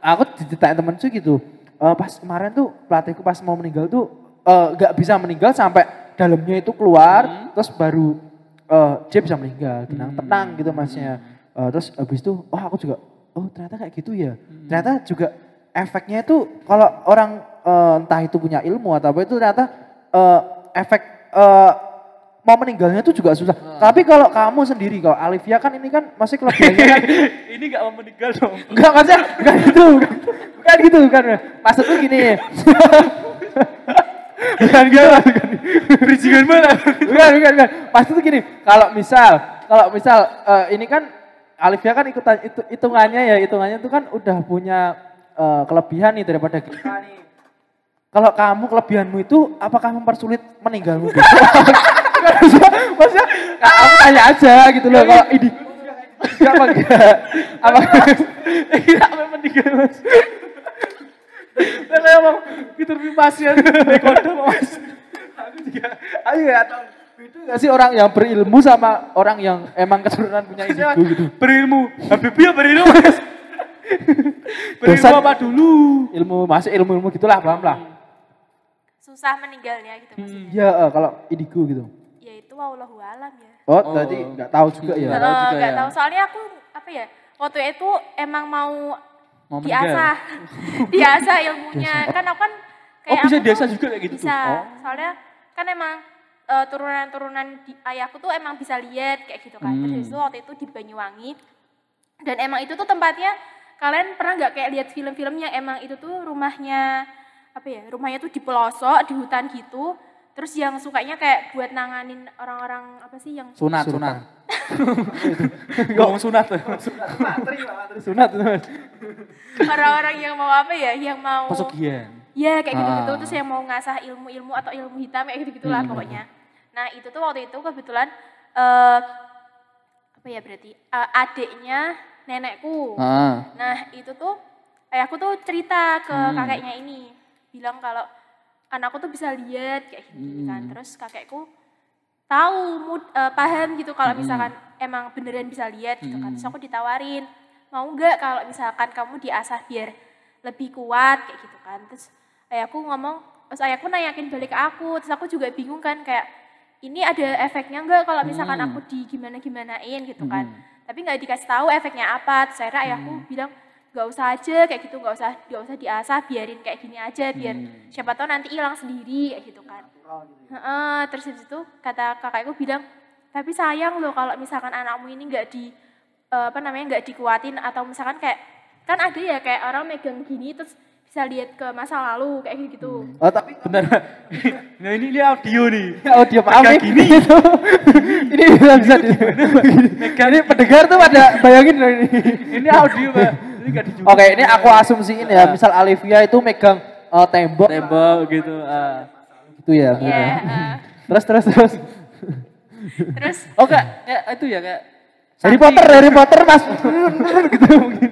Aku diceritain temen tuh gitu. Eh, pas kemarin tuh pelatihku pas mau meninggal tuh eh, nggak bisa meninggal sampai dalamnya itu keluar terus baru eh, dia bisa meninggal tenang tenang gitu masnya. Eh, terus habis itu oh aku juga oh ternyata kayak gitu ya. Ternyata juga efeknya itu kalau orang eh, entah itu punya ilmu atau apa itu ternyata eh, efek eh, mau meninggalnya itu juga susah tapi kalau kamu sendiri kalau Alivia kan ini kan masih kelebihannya kan Ini enggak mau meninggal dong. Enggak maksudnya bukan gitu, bukan, bukan gitu, bukan. Maksudnya gini. bukan gitu, bukan. Bridgingan mana? Bukan, bukan, bukan. Maksudnya gini, kalau misal, kalau misal eh, ini kan Alivia kan ikutan itu hitungannya ya, hitungannya itu kan udah punya eh, kelebihan nih daripada kita nih. Kalau kamu kelebihanmu itu apakah mempersulit meninggalmu? tanya aja gitu loh kalau ini enggak apa enggak? Apa Iya, apa meninggal mas? Kayak mau fitur pasien dekoder mas. Aku juga, nggak tahu. Itu nggak sih orang yang berilmu sama orang yang emang keturunan punya indigo gitu. Berilmu, Habibie ya berilmu mas. Berilmu apa dulu? Ilmu masih ilmu ilmu gitulah paham lah. Susah meninggalnya gitu maksudnya. Iya eh, kalau indigo gitu. Ya itu wallahu alam ya. Oh, Oh. tadi nggak tahu juga ya. Nggak tahu juga ya. tahu soalnya aku apa ya waktu itu emang mau, Mau meninggal. diasah diasah ilmunya kan aku kan Oh, bisa aku diasah tuh juga kayak gitu tuh? bisa Oh. soalnya kan emang eh, turunan-turunan di ayahku tuh emang bisa lihat kayak gitu kan terus Hmm. habis itu waktu itu di Banyuwangi dan emang itu tuh tempatnya kalian pernah nggak kayak lihat film-filmnya emang itu tuh rumahnya apa ya rumahnya tuh di pelosok di hutan gitu terus yang sukanya kayak buat nanganin orang-orang apa sih yang Sunat, Sunat. sunat. Ngomong sunat tuh. Sunat orang-orang yang mau apa ya yang mau Pesugihan. ya kayak gitu-gitu Ah. terus yang mau ngasah ilmu-ilmu atau ilmu hitam kayak gitu gitulah Hmm. pokoknya nah itu tuh waktu itu kebetulan eh apa ya berarti eh, adiknya nenekku Ah. nah itu tuh ayahku tuh cerita ke Hmm. kakeknya ini bilang kalau anakku tuh bisa lihat kayak gitu kan Hmm. terus kakekku tahu mud- eh, paham gitu kalau Hmm. misalkan emang beneran bisa lihat gitu kan terus Hmm. aku ditawarin mau nggak kalau misalkan kamu diasah biar lebih kuat kayak gitu kan terus ayahku ngomong terus ayahku nanyakin balik ke aku terus aku juga bingung kan kayak ini ada efeknya nggak kalau misalkan Hmm. aku di gimana gimanain gitu kan Hmm. tapi nggak dikasih tahu efeknya apa terus akhirnya ayahku bilang nggak usah aja kayak gitu nggak usah nggak usah diasah biarin kayak gini aja biar Hmm. siapa tahu nanti hilang sendiri kayak gitu kan Heeh, terus habis itu kata kakakku bilang tapi sayang loh kalau misalkan anakmu ini nggak di eh, apa namanya nggak dikuatin atau misalkan kayak kan ada ya kayak orang megang gini terus bisa lihat ke masa lalu kayak gitu Oh, tapi Benar. nah ini, ini audio nih. Oh dia maaf Pegang nih. gini. ini bisa bisa di. ini pendengar tuh pada bayangin loh ini. Ini audio pak. Oke, ini aku asumsiin ya. Misal Alivia itu megang eh, tembok Tembok gitu. ah. gitu ya. Iya, heeh. Terus terus terus. terus Oh kayak, kayak itu ya kayak Harry Potter, Harry Potter Mas. gitu mungkin.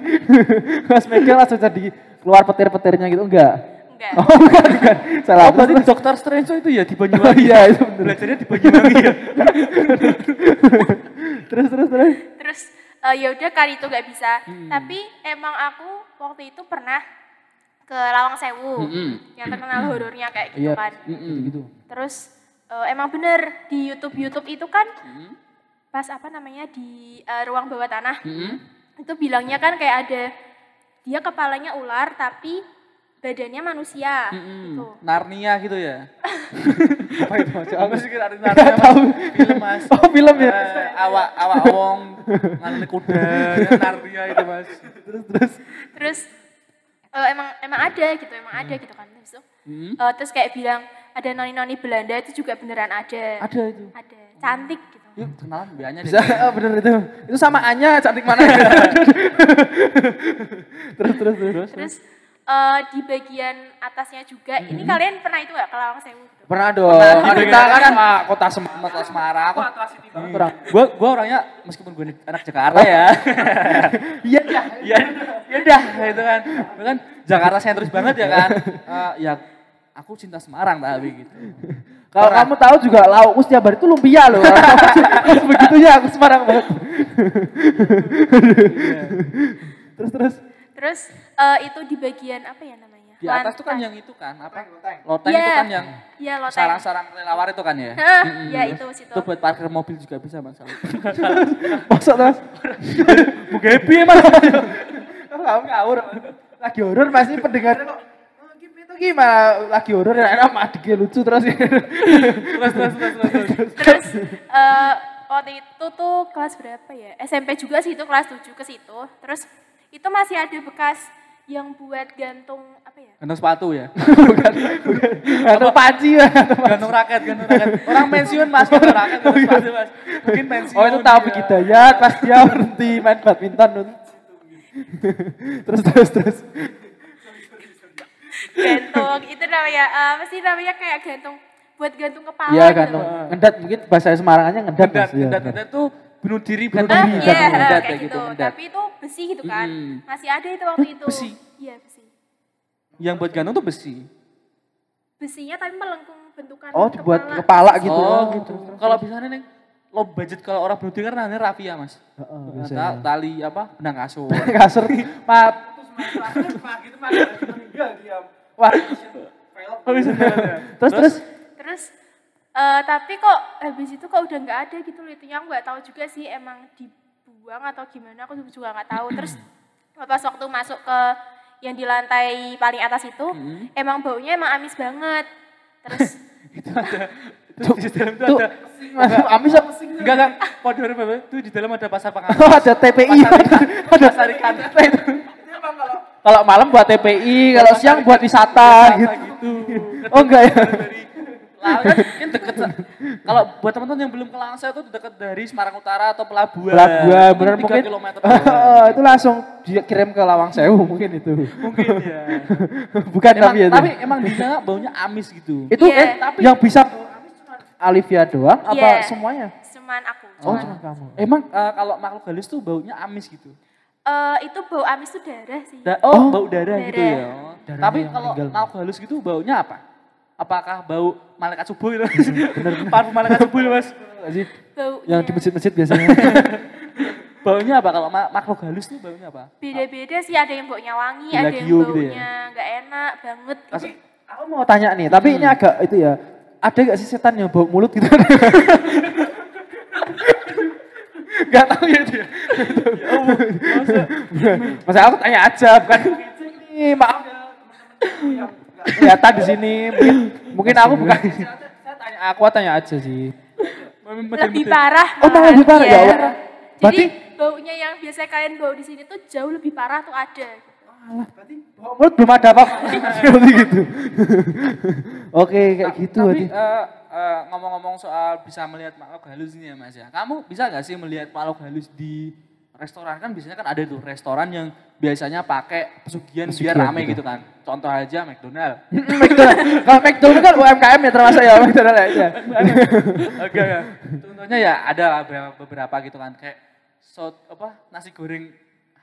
Mas megang langsung jadi keluar petir-petirnya gitu enggak? enggak Oh, bukan, bukan. Salah. Oh berarti Dokter Strange itu ya di Oh, Banyuwangi. iya, itu bener. Belajarnya di Banyuwangi ya. Terus terus terus. terus eh, ya udah kali itu nggak bisa Hmm. tapi emang aku waktu itu pernah ke Lawang Sewu Mm-mm. yang terkenal horornya kayak gitu Iya, kan gitu. terus eh, emang bener di YouTube YouTube itu kan Mm. pas apa namanya di eh, ruang bawah tanah Mm-mm. itu bilangnya kan kayak ada dia kepalanya ular tapi badannya manusia Mm-mm. gitu. Narnia gitu ya. Apa itu Mas? Aku sih kira Narnia tahu. Film mas. Oh, film ya. Eh, awak awak wong ngalami kuda ya, Narnia itu mas. Terus terus. Terus Eh, emang emang ada gitu, emang ada gitu kan. Terus, itu, Hmm. eh, terus kayak bilang ada noni-noni Belanda itu juga beneran ada. Ada itu. Ada. Cantik gitu. Yuk kenalan biayanya Bisa, oh, bener itu. Itu sama Anya cantik mana? terus terus terus. Terus eh, di bagian atasnya juga, ini kalian pernah itu nggak ke Lawang Sewu? Gitu? Pernah dong. Pernah, Kita iya. kan Pak, kota Semarang. Kota Semarang. Aku, Kurang. gua, gua orangnya meskipun gue anak Jakarta ya. Iya iya. ya, ya udah itu kan. Itu kan Jakarta sentris banget ya kan. Eh, ya aku cinta Semarang tapi gitu. Kalau kamu tahu juga laukku setiap hari itu lumpia loh. Begitunya aku Semarang banget. terus terus. Terus eh, itu di bagian apa ya namanya? Di atas tuh kan yang itu kan apa? Loteng Iya. itu kan yang Iya, loteng. sarang-sarang kelelawar itu kan ya. Hah, Mm-mm. ya itu situ. Itu buat parkir mobil juga bisa Mas. Masuk terus. Bukan happy mas. Kamu ngawur. Lagi horor pasti pendengarnya kok. "Oh, Gim, itu gimana lagi horor ya enak adiknya lucu terus terus terus terus terus. terus. Terus eh, waktu itu tuh kelas berapa ya? SMP juga sih itu kelas 7 ke situ. Terus itu masih ada bekas yang buat gantung apa ya? Gantung sepatu ya. atau panci ya gantung raket, gantung raket. Orang pensiun mas, gantung raket, gantung sepatu mas. Mungkin pensiun. oh itu tahu begitu ya pas dia berhenti main badminton nun. terus terus terus Gantung. itu namanya eh, apa sih namanya kayak gantung buat gantung kepala. iya gitu gantung loh. ngedat mungkin bahasa Semarangannya ngedat Ngedat, Mas. Iya, ngedat, ngedat. ngedat tuh bunuh diri, Bunuh bunuh Ah, diri, diri, iya, ngedat kayak gitu. gitu, ngedat. Tapi itu besi gitu kan. Mm. Masih ada itu waktu itu. besi? Iya, besi. Yang buat gantung tuh besi. Besinya tapi melengkung bentukan oh dibuat kepala gitu Oh gitu. Kalau misalnya nih, lo budget kalau orang bunuh diri kan namanya rafia mas. Heeh, Nah, biasanya. ta- tali apa benang kasur. kasur pak wah terus terus Terus eh tapi kok habis itu kok udah nggak ada gitu loh itunya aku nggak tahu juga sih emang dibuang atau gimana aku juga nggak tahu. Terus pas waktu masuk ke yang di lantai paling atas itu emang baunya emang amis banget. Terus itu ada. Itu di dalam itu tuh ada. amis apa Enggak enggak. Pada hari Bapak, itu di dalam ada pasar pengamen. Oh, ada TPI ada Pasar ikan. kalau malam buat TPI kalau siang buat wisata gitu gitu. oh enggak ya Kan deket. Kalau buat teman-teman yang belum ke Langsa itu dekat dari Semarang Utara atau Pelabuhan. pelabuhan Tiga mungkin kilometer Oh, itu langsung dikirim ke Lawang Sewu mungkin itu Mungkin ya. bukan Emang, tapi itu tapi emang di sana baunya amis gitu. itu Iya. eh, tapi yang bisa Alivia doang apa Iya. semuanya cuman aku. oh Cuman- cuma kamu Emang eh, kalau makhluk halus tuh baunya amis gitu. Eh, itu bau amis tuh darah sih. Da- oh, Oh. bau darah, gitu Darah. ya. Darahnya Tapi kalau makhluk halus gitu baunya apa? Apakah bau malaikat subuh gitu? Parfum malaikat subuh gitu, Mas. Baunya yang di masjid-masjid biasanya Baunya apa kalau ma- makhluk halus tuh baunya apa? beda-beda sih ada yang baunya wangi, Gila ada yang gio gitu ya? baunya nggak enak banget. Mas- aku mau tanya nih tapi ini agak itu ya ada gak sih setan yang bau mulut gitu Gak tahu ya dia. Masa aku tanya aja, bukan ini maaf ya. Kelihatan di sini, mungkin mungkin aku bukan. Saya tanya aku tanya aja sih. lebih parah. Oh, malah lebih parah, ya. Allah. Jadi Berarti- baunya yang biasa kalian bau di sini tuh jauh lebih parah tuh ada. Bau mulut belum ada apa Seperti gitu. Oke, kayak gitu Tapi berarti. eh, eh, ngomong-ngomong soal bisa melihat makhluk halus ini ya Mas ya. Kamu bisa nggak sih melihat makhluk halus di restoran kan biasanya kan ada tuh restoran yang biasanya pakai pesugihan, biar rame gitu. gitu kan. Contoh aja McDonald. McDonald. Kalau McDonald kan UMKM ya termasuk ya McDonald ya. iya. Oke ya. Contohnya ya ada beberapa, gitu kan kayak sot apa nasi goreng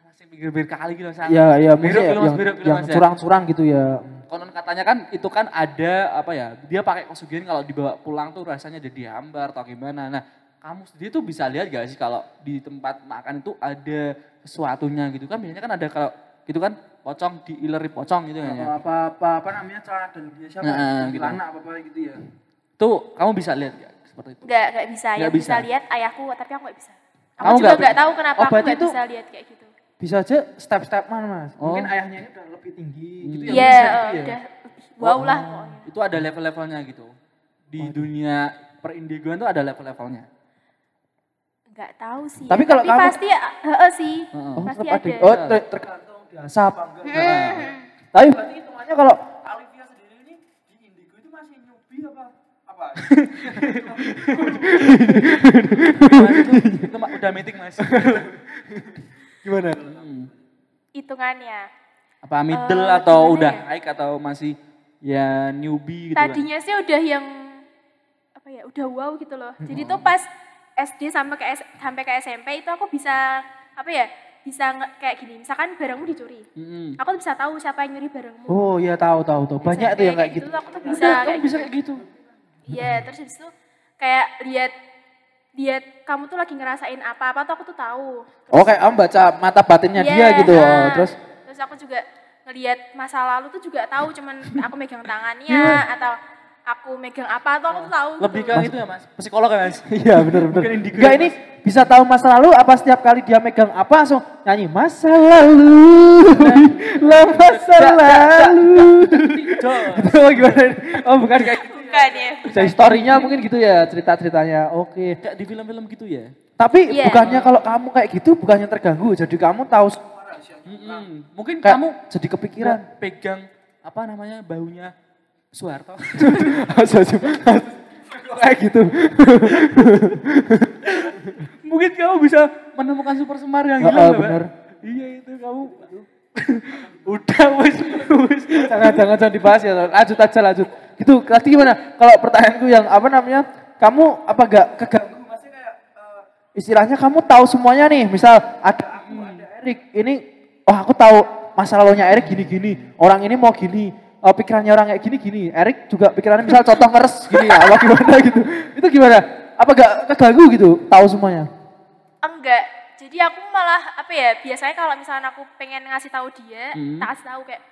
nasi pinggir-pinggir kali gitu Mas. Iya, iya, mungkin gitu, yang, gitu, yang ya. curang-curang gitu ya. konon katanya kan itu kan ada apa ya dia pakai pesugihan kalau dibawa pulang tuh rasanya jadi hambar atau gimana nah kamu sendiri tuh bisa lihat gak sih kalau di tempat makan itu ada sesuatunya gitu kan biasanya kan ada kalau gitu kan pocong diileri pocong gitu kan ya Apa apa apa namanya celana dalamnya siapa? Nah, gitu. Celana apa apa gitu ya. tuh kamu bisa lihat gak seperti itu Nggak, nggak bisa. Nggak yang bisa. bisa. lihat ayahku, tapi aku nggak bisa. Aku Kamu juga nggak tahu kenapa Oh, aku itu- bisa lihat kayak gitu. Bisa aja step-step mana mas? Oh. Mungkin ayahnya ini udah lebih tinggi gitu ya. Iya, bisa eh, gitu ya. udah wow lah pokoknya. itu ada level-levelnya gitu di dunia perindigoan tuh ada level-levelnya Nggak tahu sih. Tapi ya. kalau kamu- pasti, heeh sih, Heeh. Oh, pasti ada. Oh, ter- tergantung biasa apa enggak? Hmm. Tapi berarti hitungannya kalau Alivia sendiri ini di Indigo itu masih newbie apa? Apa? itu, itu udah meeting mas. Gimana? Hmm. Hitungannya. Apa middle Eh, atau udah ya? high atau masih ya newbie gitu kan? Tadinya sih udah yang apa ya, udah wow gitu loh. Jadi tuh pas SD sampai ke sampai ke SMP itu aku bisa apa ya? Bisa kayak gini, misalkan barangmu dicuri. Mm-mm. Aku tuh bisa tahu siapa yang nyuri barangmu. Oh iya tahu tahu tahu. Banyak SMP tuh yang kayak gitu. Aku tuh bisa Bisa, kayak bisa gitu. kayak gitu. Iya, terus habis itu kayak lihat lihat kamu tuh lagi ngerasain apa-apa tuh aku tuh tahu. Oh kayak kamu baca mata batinnya dia Iya, gitu. Oh, nah. terus terus aku juga ngelihat masa lalu tuh juga tahu cuman aku megang tangannya Iya. atau aku megang apa tuh aku tuh tahu Lebih gitu. ke itu ya mas, psikolog ya mas. Iya benar benar. Mungkin Enggak ini bisa tahu masa lalu apa setiap kali dia megang apa langsung nyanyi masa lalu. Lah masa lalu. Itu gimana? Oh bukan kayak gitu. bukan ya Bisa historinya mungkin gitu ya cerita-ceritanya. Oke. Kayak di film-film gitu ya. Tapi Iya. bukannya kalau kamu kayak gitu bukannya terganggu jadi kamu tahu Mm-mm. Mungkin kayak kamu jadi kepikiran. pegang apa namanya bahunya Soeharto. kayak gitu. Mungkin kamu bisa menemukan super semar yang hilang bener. Iya itu kamu. Udah wes wes. jangan jangan jangan dibahas ya lanjut aja lanjut gitu tadi gimana kalau pertanyaanku yang apa namanya kamu apa gak keganggu Maksudnya kayak, eh, istilahnya kamu tahu semuanya nih misal ada aku ada Erik ini oh aku tahu masa lalunya Erik gini gini orang ini mau gini oh, pikirannya orang kayak gini gini. Erik juga pikirannya misal contoh ngeres gini apa gimana gitu. Itu gimana? Apa gak keganggu gitu tahu semuanya? Enggak. Jadi aku malah apa ya biasanya kalau misalnya aku pengen ngasih tahu dia Hmm. tak kasih tahu kayak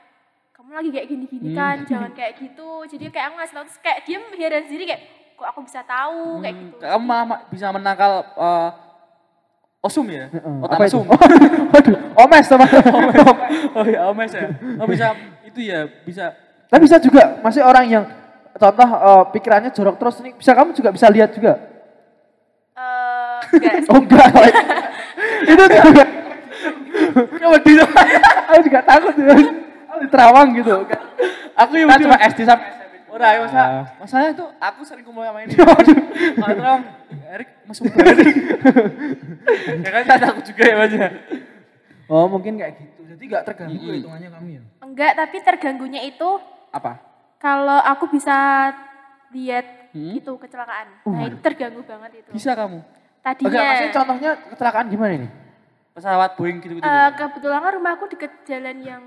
kamu lagi kayak gini-gini kan jangan kayak gitu. Jadi kayak aku ngasih tahu terus kayak dia heran sendiri kayak kok aku bisa tahu? Kayak gitu. Kamu malah ma- bisa menangkal eh, osum ya? Heeh, Otak mesum. Waduh, omes sama oh ya omes ya. Oh bisa itu ya bisa. Tapi bisa juga, masih orang yang contoh eh, pikirannya jorok terus nih, bisa kamu juga bisa lihat juga. Eh, enggak. Oh enggak, itu, itu juga. Kamu di Aku juga takut ya. Aku di Terawang gitu. Aku yang cuma SD sampai Ora, ya, masa, Ah. masalahnya tuh aku sering kumpul sama ini. Kalau terang, Erik banget. ya kan tak takut juga ya mas ya. Oh mungkin kayak gitu. Jadi nggak terganggu hitungannya kamu ya. enggak tapi terganggunya itu Apa? kalau aku bisa lihat Hmm? itu kecelakaan nah itu terganggu banget itu Bisa kamu? tadinya Oke, maksudnya contohnya kecelakaan gimana ini? Pesawat Boeing gitu-gitu. eh, kebetulan kan rumahku deket jalan yang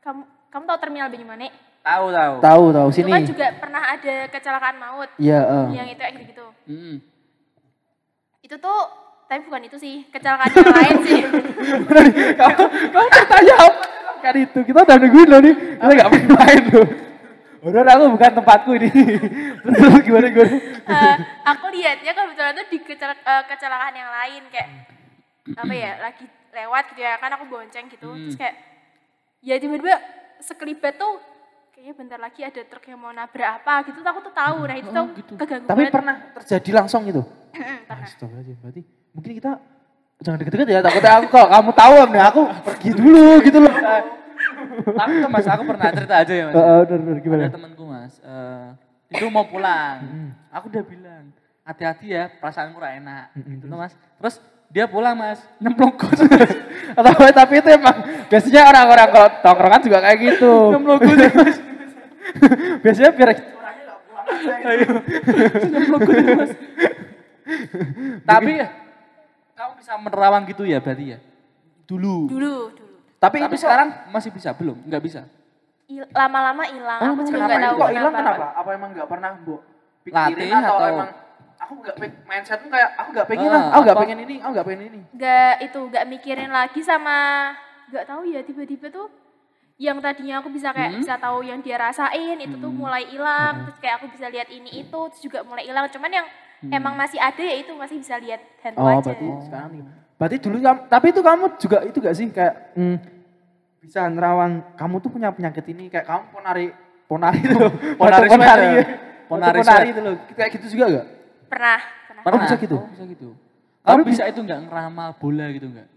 kamu kamu tahu terminal Banyumanik tahu tahu. Tahu tahu itu sini. kan juga pernah ada kecelakaan maut Iya. eh. yang itu kayak gitu Mm-mm. itu tuh tapi bukan itu sih kecelakaan yang lain sih kamu kamu bertanya apa kan itu kita udah nungguin loh nih kita nggak main main loh udah aku bukan tempatku ini. Terus gimana gimana? Eh, aku lihatnya kebetulan tuh di kecel- eh, kecelakaan yang lain kayak apa ya lagi lewat gitu ya kan aku bonceng gitu. Hmm. terus kayak ya tiba-tiba sekelibat tuh kayaknya bentar lagi ada truk yang mau nabrak apa gitu aku tuh tahu. Nah itu tuh keganggu tapi banget. pernah terjadi langsung itu pernah. Astagfirullahaladzim berarti mungkin kita jangan deket-deket ya takutnya aku kalau kamu tahu nih aku pergi dulu gitu loh Tapi tuh mas, aku pernah cerita aja ya mas. Heeh, udah udah gimana Ada temanku mas, eh, itu mau pulang. Aku udah bilang, hati-hati ya, perasaanku gak enak. Gitu tuh mas. Terus dia pulang mas, nyemplung gus. atau tapi itu emang biasanya orang-orang kalau tongkrongan juga kayak gitu nyemplung gus mas. biasanya biar Ayo, nyemplung gus mas. Tapi kamu bisa menerawang gitu ya berarti ya? Dulu. dulu dulu tapi, Tapi itu sekarang masih bisa? Belum? Nggak bisa? Il- lama-lama hilang Oh, aku juga kenapa nggak itu tahu kok hilang kenapa. Apa emang nggak pernah bu pikirin Latih atau, atau- emang aku nggak pengen mindsetmu kayak aku nggak pengen Ah, lah, aku nggak pengen ini, aku nggak pengen ini. nggak itu nggak mikirin lagi sama nggak tahu ya tiba-tiba tuh yang tadinya aku bisa kayak Hmm. bisa tahu yang dia rasain itu tuh mulai hilang terus kayak aku bisa lihat ini itu terus juga mulai hilang cuman yang emang masih ada ya itu masih bisa lihat hantu Oh, aja berarti sekarang. Berarti dulu kamu, tapi itu kamu juga itu gak sih kayak hmm, bisa nerawang kamu tuh punya penyakit ini kayak kamu ponari ponari itu. Ponari ponari, ya? ponari, Ponari itu loh. Kayak gitu juga gak? pernah pernah Oh, bisa gitu? Oh, bisa gitu. Kamu Kamu bisa itu nggak ngeramal bola gitu nggak?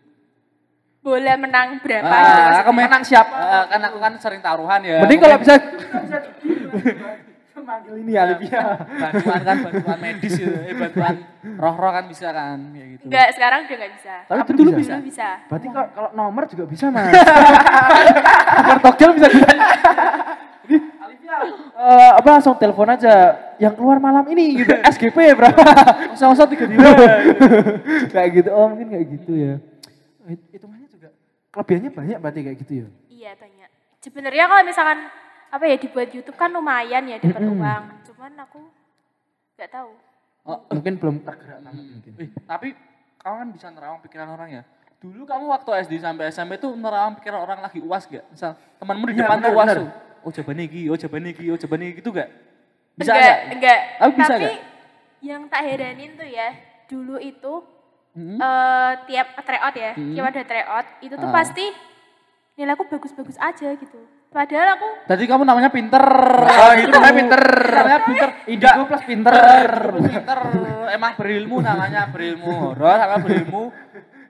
bola menang berapa gitu Ah, aku menang siap. Eh, kan aku kan sering taruhan ya. Mending kalau bisa manggil ini Alivia. bantuan kan bantuan medis gitu. Eh bantuan roh-roh kan bisa kan kayak gitu. Enggak, sekarang udah enggak bisa. Tapi Apa dulu bisa? bisa. Dulu bisa. Berarti kalau kalau nomor juga bisa mas. Tukar togel bisa juga. Ini Alivia, eh, apa langsung telepon aja. Yang keluar malam ini gitu. SGP berapa? Usah-usah tiga diri. kayak gitu. Oh mungkin kayak gitu ya. It- Hitungannya juga kelebihannya banyak berarti kayak gitu ya. Iya banyak. Sebenarnya kalau misalkan apa ya dibuat YouTube kan lumayan ya dapat uang. Cuman aku nggak tahu. Oh, Mungkin belum tergerak banget mungkin. eh, tapi kamu kan bisa nerawang pikiran orang ya. Dulu kamu waktu SD sampai SMP tuh nerawang pikiran orang lagi uas gak? Misal temanmu di Iya, depan tuh uas tuh. Oh jawaban iki, oh jawaban iki, oh jawaban iki gitu gak? Bisa enggak, gak? enggak. Oh, bisa Tapi nggak? yang tak heranin tuh ya, dulu itu Mm-mm. eh, tiap tryout ya, Hmm. tiap ada tryout itu tuh Ah. pasti nilai aku bagus-bagus aja gitu. Padahal aku Tadi kamu namanya pinter. Oh, itu namanya pinter. Namanya pinter. Indigo plus pinter. pinter. Emang berilmu namanya berilmu. Horor sama berilmu.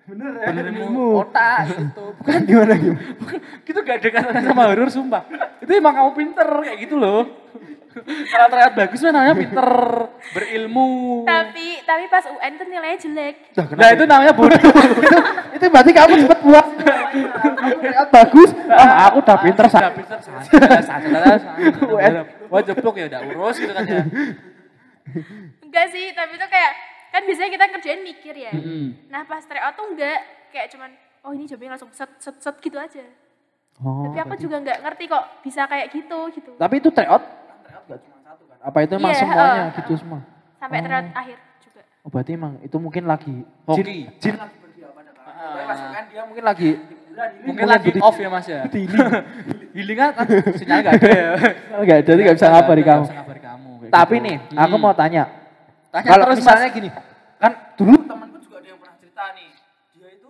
Bener ya. Berilmu otak gitu. Bukan Gimana gimana? gitu gak ada katanya sama horor sumpah. Itu emang kamu pinter kayak gitu loh. Kalau terlihat bagus mah namanya pinter, berilmu. tapi tapi pas UN tuh nilainya jelek. Nah itu namanya bodoh. itu, itu berarti kamu cepet puas. Terlihat bagus. Ah, aku udah pinter. Udah pinter UN. Wah jeblok ya udah urus gitu kan ya. Enggak sih, tapi tuh kayak kan biasanya kita kerjain mikir ya. Mm-mm. Nah pas tryout tuh enggak kayak cuman oh ini jawabnya langsung set set set gitu aja. Oh, tapi aku juga nggak ngerti kok bisa kayak gitu gitu. Tapi itu tryout? Tryout gak cuma satu kan? Apa itu emang Iya, semuanya heeh, gitu semua? Sampai Oh. tryout akhir juga. Oh berarti emang itu mungkin lagi Hoki. Jin, jin lagi berdiam pada kan. Ah. UN dia mungkin lagi Mungkin lagi di- off ya mas ya. healing. Healing kan kan sinyal gak ada ya. Enggak, jadi gak bisa ngabari Nggak kamu. bisa ngabari kamu. Tapi gitu. nih, aku mau tanya. Tanya Kalau terus, misalnya Mas. gini, kan dulu temanku juga ada yang pernah cerita nih. Dia itu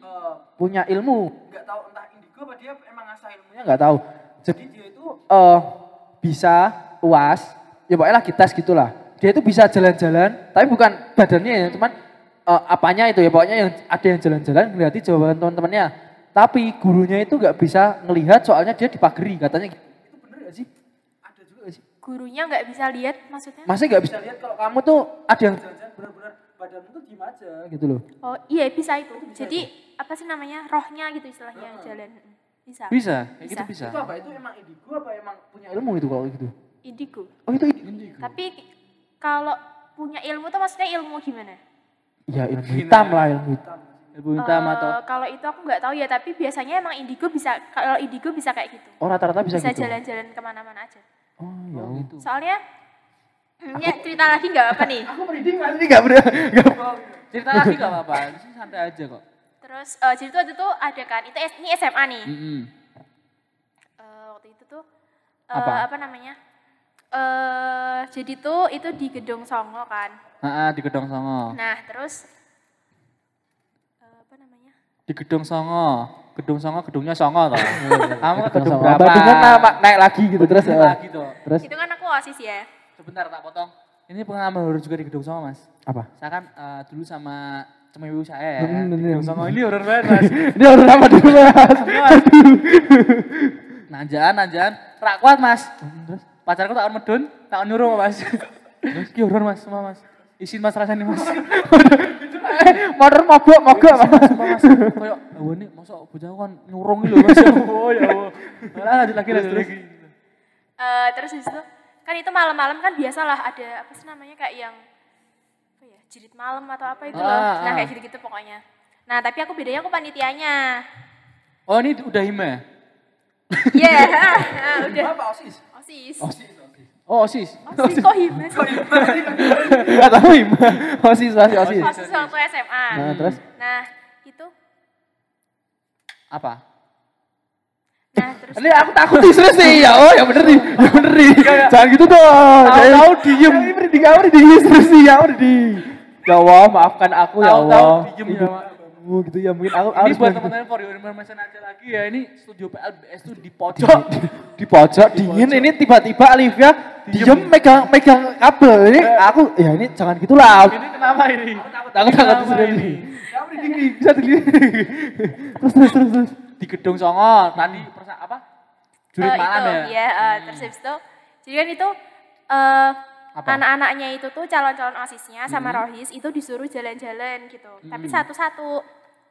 eh, punya ilmu, nggak tahu entah indigo apa dia emang ngasah ilmunya nggak tahu. Jadi dia itu eh bisa uas, ya pokoknya lagi tes gitulah. Dia itu bisa jalan-jalan, tapi bukan badannya ya, cuman eh, apanya itu ya pokoknya yang ada yang jalan-jalan ngeliati jawaban teman-temannya. Tapi gurunya itu nggak bisa ngelihat soalnya dia dipagari katanya. gitu. Itu bener gak sih? Ada juga gak sih? Gurunya nggak bisa lihat maksudnya? Masih nggak bisa lihat kalau kamu tuh ada yang jalan-jalan benar-benar badanmu tuh diem aja gitu loh. Oh iya bisa itu. Jadi apa sih namanya rohnya gitu istilahnya jalan. Mm, Bisa. Bisa, gitu Bisa. bisa. apa? Itu emang indigo apa emang punya ilmu itu kalau gitu? Indigo. Oh itu indigo. Tapi kalau punya ilmu tuh maksudnya ilmu gimana? Ya ilmu hitam lah ilmu hitam. Ibu hitam Eh, atau kalau itu aku nggak tahu ya, tapi biasanya emang indigo bisa kalau indigo bisa kayak gitu. Oh rata-rata bisa, Bisa gitu. jalan-jalan ke mana-mana aja. Oh ya. Oh, gitu. Soalnya hmm, ya cerita lagi nggak apa nih. Aku merinding mas ini nggak bener. nggak- Cerita lagi gak apa-apa, ini santai aja kok. Terus eh, jadi tuh waktu itu ada kan, itu S- ini SMA nih. Mm-mm. Eh, waktu itu tuh eh, Apa? apa? namanya? Eh jadi tuh itu di Gedung Songo kan. Ah, ah, di Gedong Songo. Nah terus eh, apa namanya? Di Gedong Songo. Gedung Songo, gedungnya Songo toh. Kamu ke gedung berapa? Nama naik lagi gitu terus. Naik ya. lagi toh. Terus Itu kan aku osis ya. Sebentar tak potong. Ini pengalaman horor juga di Gedung Songo, Mas. apa? Saya kan eh, dulu sama cemewi saya ya. Hmm, di. Gedung Songo ini horor banget, Mas. Ini orang apa dulu mas? Nanjaan, nanjaan. Rak kuat, Mas. Terus Pacarku tak medun, tak nyuruh, Mas. Ki horor, Mas, semua, Mas. Isin Mas rasanya, Mas. motor mogok mogok mas. Mas, kayak, oh ini masa bocah kan nyurung gitu mas, ya Allah, ya Allah. Lanjut lagi, lanjut lagi. Eh, terus habis itu kan itu malam-malam kan biasalah ada apa sih namanya kayak yang apa ya jirit malam atau apa itu loh. Ah, Nah ah. kayak gitu-gitu pokoknya. Nah tapi aku bedanya aku panitianya. Oh ini udah hima ya? Iya, ah, udah. Apa osis? Osis. Oh osis. Osis kok hima sih? Gak tahu ima. Osis osis osis. Osis waktu SMA. Nah terus Nah itu, Apa? nah terus Ini aku takut nih serius nih. Ya oh ya bener nih. Ya bener nih. Jangan gitu dong. Tahu-tahu diem. Ini merinding kamu merinding serius nih. Ya merinding. Ya Allah maafkan aku ya Allah. diem ya, Oh gitu ya mungkin aku Ini harus buat teman-teman for your information aja lagi ya. Ini studio PLBS tuh di pojok. di pojok dingin ini tiba-tiba Olivia diem megang megang kabel ini aku ya ini jangan gitulah Ini kenapa ini? aku takut serius ini? nih merinding nih, bisa dilihat. terus terus terus terus. Di gedung Songo tadi persa apa? Jurit Eh, malam itu, ya. Iya, eh, terus habis itu jadi kan itu eh? Anak-anaknya itu tuh calon-calon OSISnya sama Hmm. Rohis itu disuruh jalan-jalan gitu. Tapi satu-satu.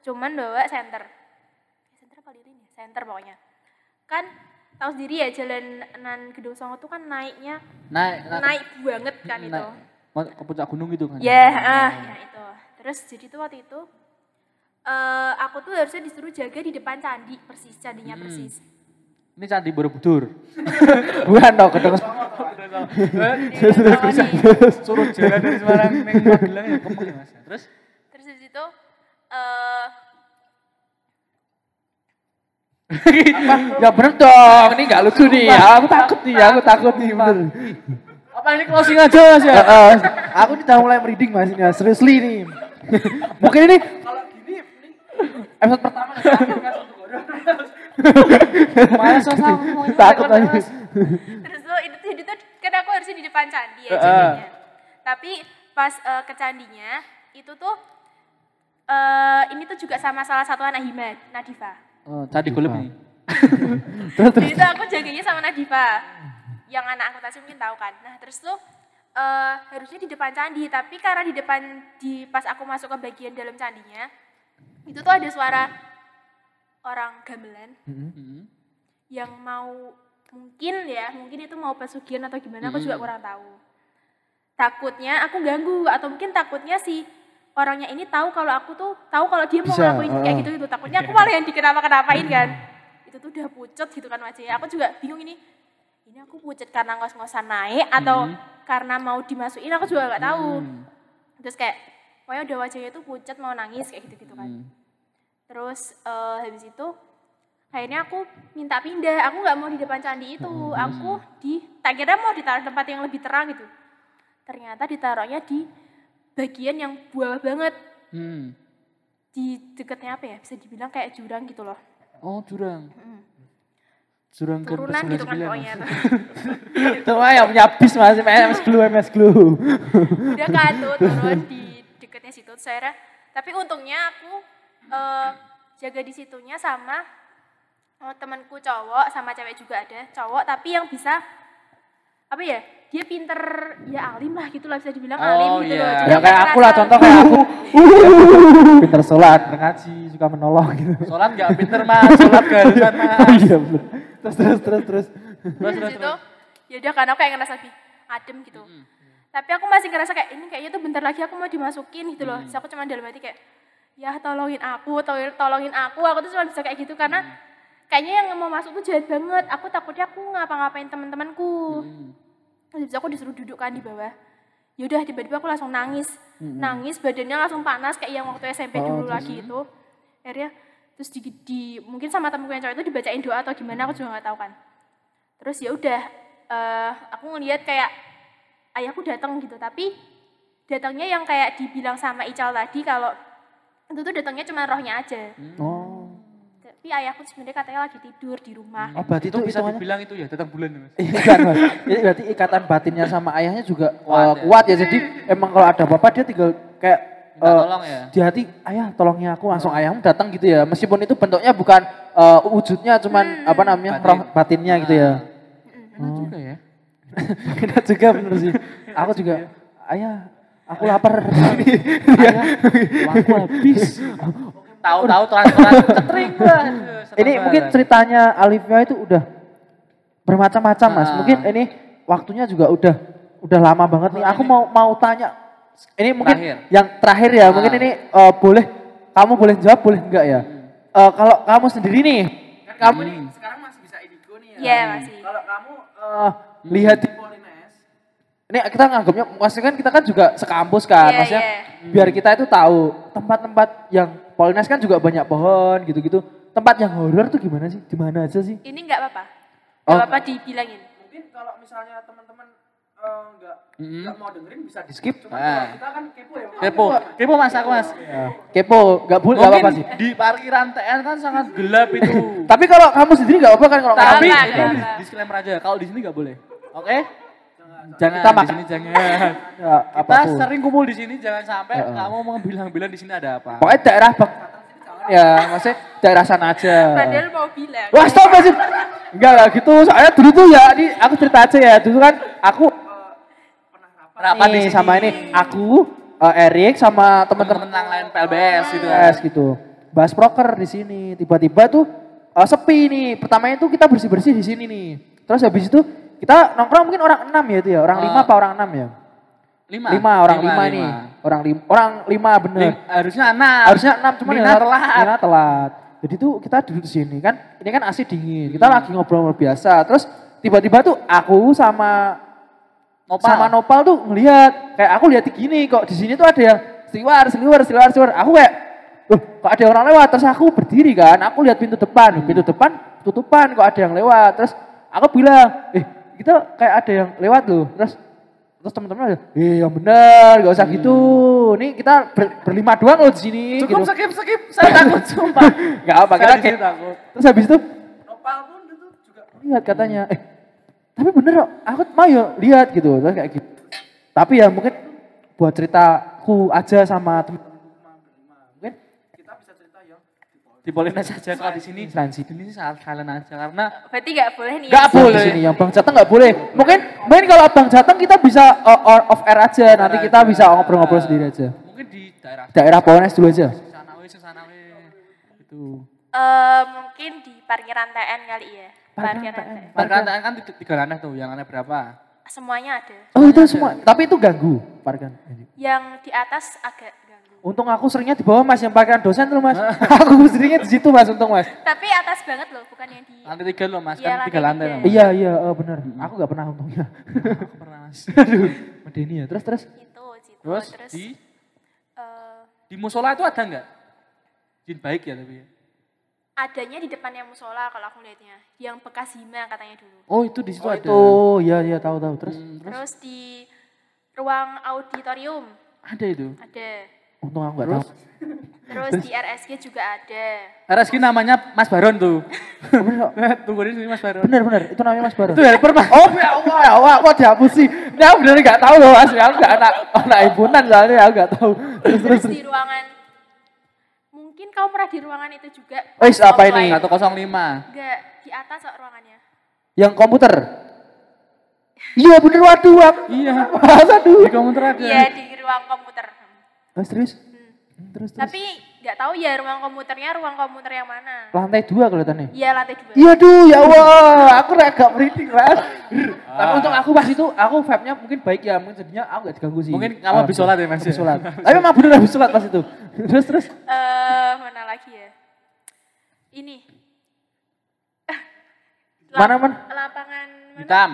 Cuman bawa center. Center apa lirin ya? Center pokoknya. Kan tahu sendiri ya jalanan Gedung Songo tuh kan naiknya Naik, naik, naik banget kan itu. naik. Mau ke puncak gunung gitu kan. Ya, ah, ya itu. Terus jadi tuh waktu itu eh aku tuh harusnya disuruh jaga di depan candi persis, candinya Hmm. persis. Ini candi Borobudur. Bukan dong, gedung Suruh jalan dari Semarang neng Magelang ya kemeng ya Mas. Terus Terus di situ eh Ya bener dong, ini gak lucu nih. Aku takut nih, aku takut nih bener. apa ini closing aja Mas ya? Aku udah mulai merinding mas, ini seriously nih. Mungkin ini kalau gini, episode pertama Takut aja. terus tuh itu tuh, itu kan aku harusnya di depan candi ya jadinya. Tapi pas eh, ke candinya itu tuh eh ini tuh juga sama salah satu anak Hima, Nadifa. Oh, candi golep nih. Terus terus. Jadi itu aku jaganya sama Nadifa. Yang anak akuntansi mungkin tahu kan. Nah, terus tuh eh harusnya di depan candi, tapi karena di depan di pas aku masuk ke bagian dalam candinya, itu tuh ada suara orang gamelan Hmm. yang mau mungkin ya, mungkin itu mau pesugihan atau gimana aku juga kurang tahu. Takutnya aku ganggu atau mungkin takutnya si orangnya ini tahu kalau aku tuh tahu kalau dia mau Bisa, ngelakuin kayak heeh. gitu gitu. Takutnya aku malah yang dikenapa-kenapain kan. Itu tuh udah pucet gitu kan wajahnya. Aku juga bingung ini. Ini aku pucet karena ngos-ngosan naik atau karena mau dimasukin aku juga nggak tahu. Terus kayak pokoknya udah wajahnya tuh pucet mau nangis kayak gitu-gitu kan. Hmm. Terus eh, habis itu akhirnya aku minta pindah. Aku nggak mau di depan candi itu. Aku di tak kira mau ditaruh tempat yang lebih terang gitu. Ternyata ditaruhnya di bagian yang bawah banget Hmm. di deketnya apa ya? Bisa dibilang kayak jurang gitu loh. Oh, jurang. Jurang ke Turunan gitu kan pokoknya. tuh. Yang punya bis mas, MS Glue, MS Glue. Udah kan tuh turun di deketnya situ. Akhirnya, tapi untungnya aku eh, jaga di situnya sama eh, temanku cowok sama cewek juga ada cowok tapi yang bisa apa ya dia pinter ya alim lah gitu lah bisa dibilang Oh, alim gitu iya. loh Jadi Ya kayak aku lah, contoh kayak aku. Pinter sholat, ngaji, suka menolong gitu. Sholat nggak pinter mas, sholat keharusan mas. Iya bener. Terus terus terus terus. Terus Terus terus itu ya udah kan aku kayak ngerasa lebih adem gitu tapi aku masih ngerasa kayak ini kayaknya tuh bentar lagi aku mau dimasukin gitu loh Terus aku cuma dalam hati kayak ya tolongin aku tolongin, tolongin aku. Aku tuh cuma bisa kayak gitu karena kayaknya yang mau masuk tuh jahat banget. Aku takutnya aku ngapa-ngapain teman-temanku. Terus habis itu aku disuruh duduk kan di bawah. Ya udah tiba-tiba aku langsung nangis. Nangis badannya langsung panas kayak yang waktu SMP Oh, dulu lagi itu. Akhirnya terus di, di- mungkin sama temenku yang cowok itu dibacain doa atau gimana aku juga nggak tahu kan. Terus ya udah eh, aku ngeliat kayak ayahku datang gitu. Tapi datangnya yang kayak dibilang sama Ical tadi kalau itu tuh datangnya cuma rohnya aja Oh. tapi ayahku sebenarnya katanya lagi tidur di rumah Oh berarti Itu itu bisa hitungannya dibilang itu ya, datang bulan ya, mas. Iya kan, Mas. Jadi berarti ikatan batinnya sama ayahnya juga Kuat ya. kuat ya. Jadi emang kalau ada apa-apa dia tinggal kayak Minta eh, tolong ya. di hati ayah tolongnya aku langsung ayahmu datang gitu ya. Meskipun itu bentuknya bukan eh, wujudnya cuman apa namanya Batin. roh batinnya gitu ya. Enak juga ya. Kita juga bener sih. Aku juga ayah aku lapar. Ayah, uangku habis. Tahu-tahu transferan cetring ini mungkin ceritanya Alivia itu udah bermacam-macam mas. Ah. Mungkin ini waktunya juga udah udah lama banget nih. Aku mau mau tanya. Ini mungkin Terakhir. yang terakhir ya. Ah. Mungkin ini eh, boleh kamu boleh jawab boleh enggak ya? Eh, kalau kamu sendiri nih, kan kamu nih sekarang masih bisa indigo nih Iya, masih. Kalau kamu eh, lihat di ini kita nganggapnya, maksudnya kan kita kan juga sekampus kan, Iya, maksudnya iya. biar kita itu tahu tempat-tempat yang Polines kan juga banyak pohon gitu-gitu. Tempat yang horor tuh gimana sih? Di mana aja sih? ini nggak apa-apa Oh. nggak apa-apa dibilangin Mungkin kalau misalnya teman-teman eh, nggak Mm-mm. mau dengerin bisa di skip. Cuma Ah. kita kan kepo ya. Kepo, kepo mas aku mas. Kepo, nggak boleh, nggak apa-apa sih. Mungkin di parkiran TN kan sangat gelap itu. Tapi kalau kamu sendiri nggak apa-apa kan kalau Tapi apa, apa. disclaimer aja, kalau di sini nggak boleh. Oke? Jangan Kita di makan- sini jangan. Ya, Kita apa pun. sering kumpul di sini jangan sampai Heeh. kamu mau bilang-bilang di sini ada apa. Pokoknya daerah Bang ya, maksudnya daerah sana aja. Padahal mau bilang. Wah, stop sih. Enggak lah gitu. Soalnya dulu tuh ya, ini aku cerita aja ya. Dulu kan aku Rapat di nih sama ini aku eh, Erik sama teman-teman yang lain PLBS gitu kan. PLBS gitu. Bahas proker di sini. Tiba-tiba tuh eh, sepi nih. Pertamanya tuh kita bersih-bersih di sini nih. Terus habis itu kita nongkrong mungkin orang enam ya itu ya. Orang Eh. lima apa orang enam ya? Lima. Lima, orang lima, nih. Orang lima, orang lima bener. Lim- harusnya enam. Harusnya enam cuman Nina ya telat. Nina telat. Jadi tuh kita duduk di sini kan. Ini kan AC dingin. Kita Hmm. lagi ngobrol-ngobrol biasa. Terus tiba-tiba tuh aku sama Nopal. sama Nopal tuh ngelihat kayak aku lihat gini kok di sini tuh ada yang seliwar, seliwar, seliwar, seliwar. Aku kayak Loh, kok ada orang lewat? Terus aku berdiri kan, aku lihat pintu depan, Hmm. pintu depan tutupan kok ada yang lewat. Terus aku bilang, eh kita kayak ada yang lewat loh. Terus terus teman-teman ada, eh yang bener, gak usah gitu. Nih kita ber- berlima doang loh di sini. Hmm. Cukup gitu. skip skip. Saya takut sumpah. Gak apa, kita Saya kayak, takut. terus habis itu Nopal pun itu juga lihat katanya, eh tapi bener kok, aku mau ya lihat gitu, terus kayak gitu. Tapi ya mungkin buat ceritaku aja sama temen mungkin Di Polines saja kalau di sini. Sini salah kalian aja karena Berarti nggak boleh nih. Gak ya? boleh. Di sini yang Bang Jateng gak boleh. Mungkin mungkin kalau Bang Jateng kita bisa uh, on- off air aja. Nanti kita bisa ngobrol-ngobrol sendiri aja. mungkin di daerah Daerah Polres dulu aja. sana we sana we itu. Eh, mungkin di parkiran TN kali ya. Parkiran Parkiran TN. Kan tiga, tiga lantai tuh, yang lantai berapa? Semuanya ada. Oh itu semua. Tapi itu ganggu parkiran. Yang di atas agak. Untung aku seringnya di bawah mas yang parkiran dosen tuh mas. aku seringnya di situ mas untung mas. Tapi atas banget loh, bukan yang di Lantai tiga loh mas, Iya, kan lantai tiga lantai loh. Mas. Iya iya oh, bener. Aku gak pernah untungnya. Aku pernah mas. Aduh. Medeni ya. Terus terus. itu, situ. Terus, Terus, di eh, di musola itu ada nggak? Jin baik ya tapi. adanya di depannya musola kalau aku lihatnya. Yang bekas hima katanya dulu. Oh itu di situ Oh ada. itu iya iya tahu tahu terus. Hmm, terus Terus di ruang auditorium ada itu. ada. Untung aku gak Terus? tahu. Terus di RSG juga ada. RSG namanya Mas Baron tuh. Bener kok. Tunggu di sini Mas Baron. Bener bener itu namanya Mas Baron. Itu helper mas. Oh ya Allah ya Allah aku dihapus sih. Ini aku bener gak tahu loh mas. Aku gak anak anak ibunan soalnya aku gak tahu. Terus terus. Terus di ruangan mungkin kamu pernah di ruangan itu juga. Wis, apa ini? Offline. 105. Enggak, di atas kok ruangannya. Yang komputer. Iya bener waduh. Iya. Masa Di komputer ada. Iya, di ruang komputer. Mas serius? Hmm. Terus terus. Tapi nggak tahu ya ruang komputernya ruang komputer yang mana. Lantai dua kelihatannya. Iya, lantai dua. Iya duh ya Allah, aku agak merinding mas. Tapi untuk aku pas itu, aku vibe-nya mungkin baik ya, mungkin jadinya aku gak diganggu sih. Mungkin kamu habis sholat ya, Mas, Habis ya? sholat. Tapi memang bener habis sholat pas itu. Terus terus. Eh, mana lagi ya? Ini. Mana, Man? Lapangan mana? Hitam.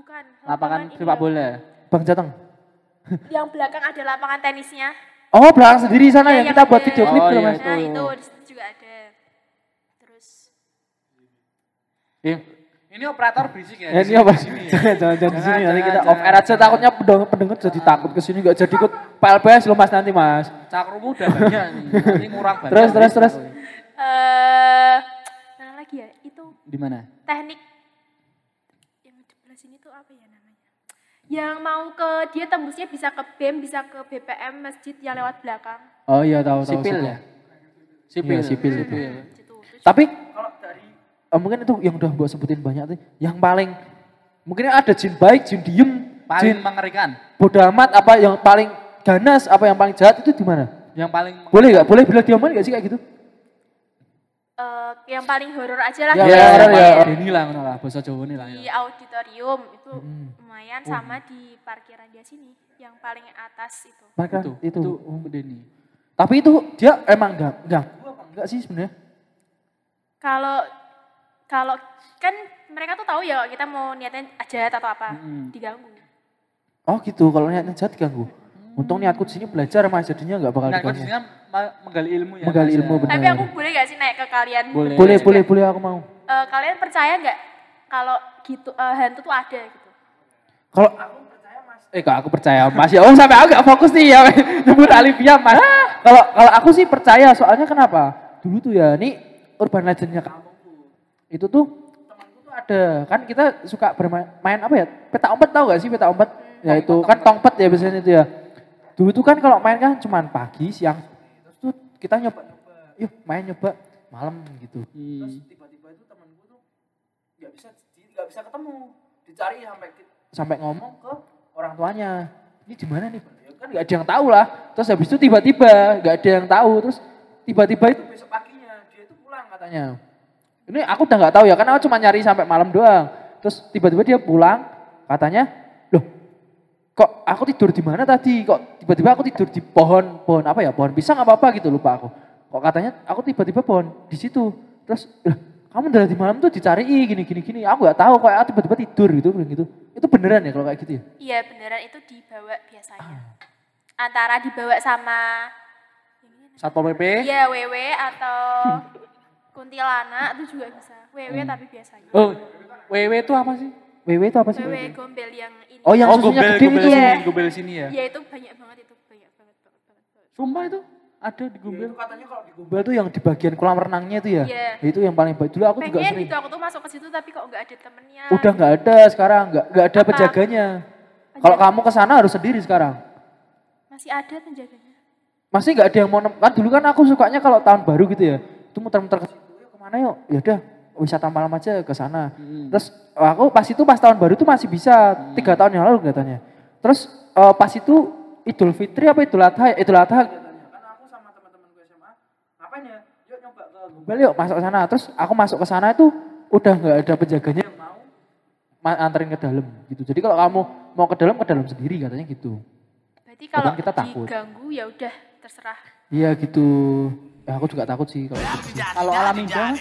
Bukan. Lapangan sepak bola. Bang Jateng. Yang belakang ada lapangan tenisnya. Oh belakang sendiri sana Iya, yang yang kita buat ada- video klip Oh, iya, mas. itu. Nah, itu juga ada. Terus Eh, ini operator berisik ya. Ya, di ini apa? di sini ya. Jangan jangan jangan di sini Jangan, nanti kita jangan, off air aja takutnya pendengar pendengar jadi takut ke sini nggak jadi ikut PLBS lo mas nanti mas. Cakrumu udah banyak nih. Nanti ngurang banyak. Terus, terus, terus. eh mana lagi ya? Itu Di mana? teknik yang di sebelah sini tuh apa ya namanya? Yang mau ke dia tembusnya bisa ke BEM, bisa ke BPM masjid yang lewat belakang. Oh iya tahu tahu. Sipil tahu. ya? Sipil. Iya, sipil, sipil. Situ. Tapi kalau dari eh, mungkin itu yang udah gua sebutin banyak tuh, yang paling mungkin ada jin baik, jin diem, Paling jin mengerikan. bodoh amat apa yang paling ganas, apa yang paling jahat itu di mana? Yang paling Boleh nggak? Boleh bilang diaman nggak sih kayak gitu? Eh, yang paling horor aja lah. Ya, ya, ya, ya. Ini lah, lah, bahasa Jawa ini lah. di ya. auditorium itu Hmm. lumayan sama di parkiran dia sini yang paling atas itu. Maka Itu, itu. itu, itu Denny. Tapi itu dia emang enggak enggak enggak sih sebenarnya? Kalau kalau kan mereka tuh tahu ya kita mau niatnya jahat atau apa, Mm-mm. diganggu. Oh gitu, kalau niatnya jahat diganggu. Untung niatku di sini belajar mas, jadinya enggak bakal Nah, kalau di diganggu. sini kan ma- menggali ilmu ya. Menggali Mas, ilmu, ya. benar. Tapi aku boleh gak sih naik ke kalian? Boleh. Boleh, juga? boleh, boleh aku mau. Eh, kalian percaya nggak kalau gitu eh, hantu tuh ada gitu? Kalau aku percaya mas, eh kok aku percaya mas ya, oh sampai aku gak fokus nih ya, nyebut Alivia mas. Kalau kalau aku sih percaya, soalnya kenapa? Dulu tuh ya, ini urban legendnya kampungku. Itu tuh temanku tuh ada kan kita suka bermain main apa ya peta umpet tahu gak sih peta umpet ya itu kan tongpet ya biasanya itu ya dulu tuh kan kalau main kan cuman pagi siang terus tuh kita nyoba nyoba yuk main nyoba malam gitu. Terus Hmm. tiba-tiba itu temanku tuh nggak bisa nggak bisa ketemu dicari sampai sampai ngomong ke orang tuanya ini di mana nih? Pak? Ya kan nggak ada yang tahu lah. Terus habis itu tiba-tiba nggak ada yang tahu terus tiba-tiba itu besok paginya dia itu pulang katanya. Ini aku udah nggak tahu ya karena aku cuma nyari sampai malam doang. Terus tiba-tiba dia pulang katanya loh kok aku tidur di mana tadi? Kok tiba-tiba aku tidur di pohon pohon apa ya pohon pisang apa apa gitu lupa aku kok katanya aku tiba-tiba pohon di situ terus kamu dari di malam tuh dicari gini gini gini aku nggak tahu kok aku tiba-tiba tidur gitu gitu itu beneran ya kalau kayak gitu ya Iya beneran itu dibawa biasanya. Antara dibawa sama Satpol PP. ya WW atau kuntilanak itu juga bisa. WW tapi biasanya. Oh, WW itu apa sih? WW itu apa sih WW gombel yang. Oh yang oh, susunya gombel, gede gombel itu sini, Iya. gombel sini ya. Ya itu banyak banget itu banyak banget banget. Sumpah itu ada di gombel. katanya kalau di gombel tuh yang di bagian kolam renangnya itu ya Iya. itu yang paling baik dulu aku juga Pengen sering gitu aku tuh masuk ke situ tapi kok nggak ada temennya. udah nggak ada sekarang nggak nggak ada Apa? penjaganya kalau kamu ke sana harus sendiri sekarang Masih ada penjaganya. masih nggak ada yang mau kan dulu kan aku sukanya kalau tahun baru gitu ya itu muter-muter ke situ yuk ke mana yuk ya udah wisata malam aja ke sana. Hmm. terus eh, aku pas itu pas tahun baru itu masih bisa tiga tahun yang lalu katanya terus eh, pas itu idul fitri apa idul adha? Ya? idul adha karena aku sama teman-temanku SMA ngapain ya? Yuk nyoba ke yuk masuk ke sana. Terus aku masuk ke sana itu udah nggak ada penjaganya. Yang mau? Ma- anterin ke dalam gitu. Jadi kalau kamu mau ke dalam ke dalam sendiri katanya gitu. Berarti kalau kita takut. diganggu ya udah terserah. Iya gitu. Ya aku juga takut sih kalau gitu sih. Kalau alam indah.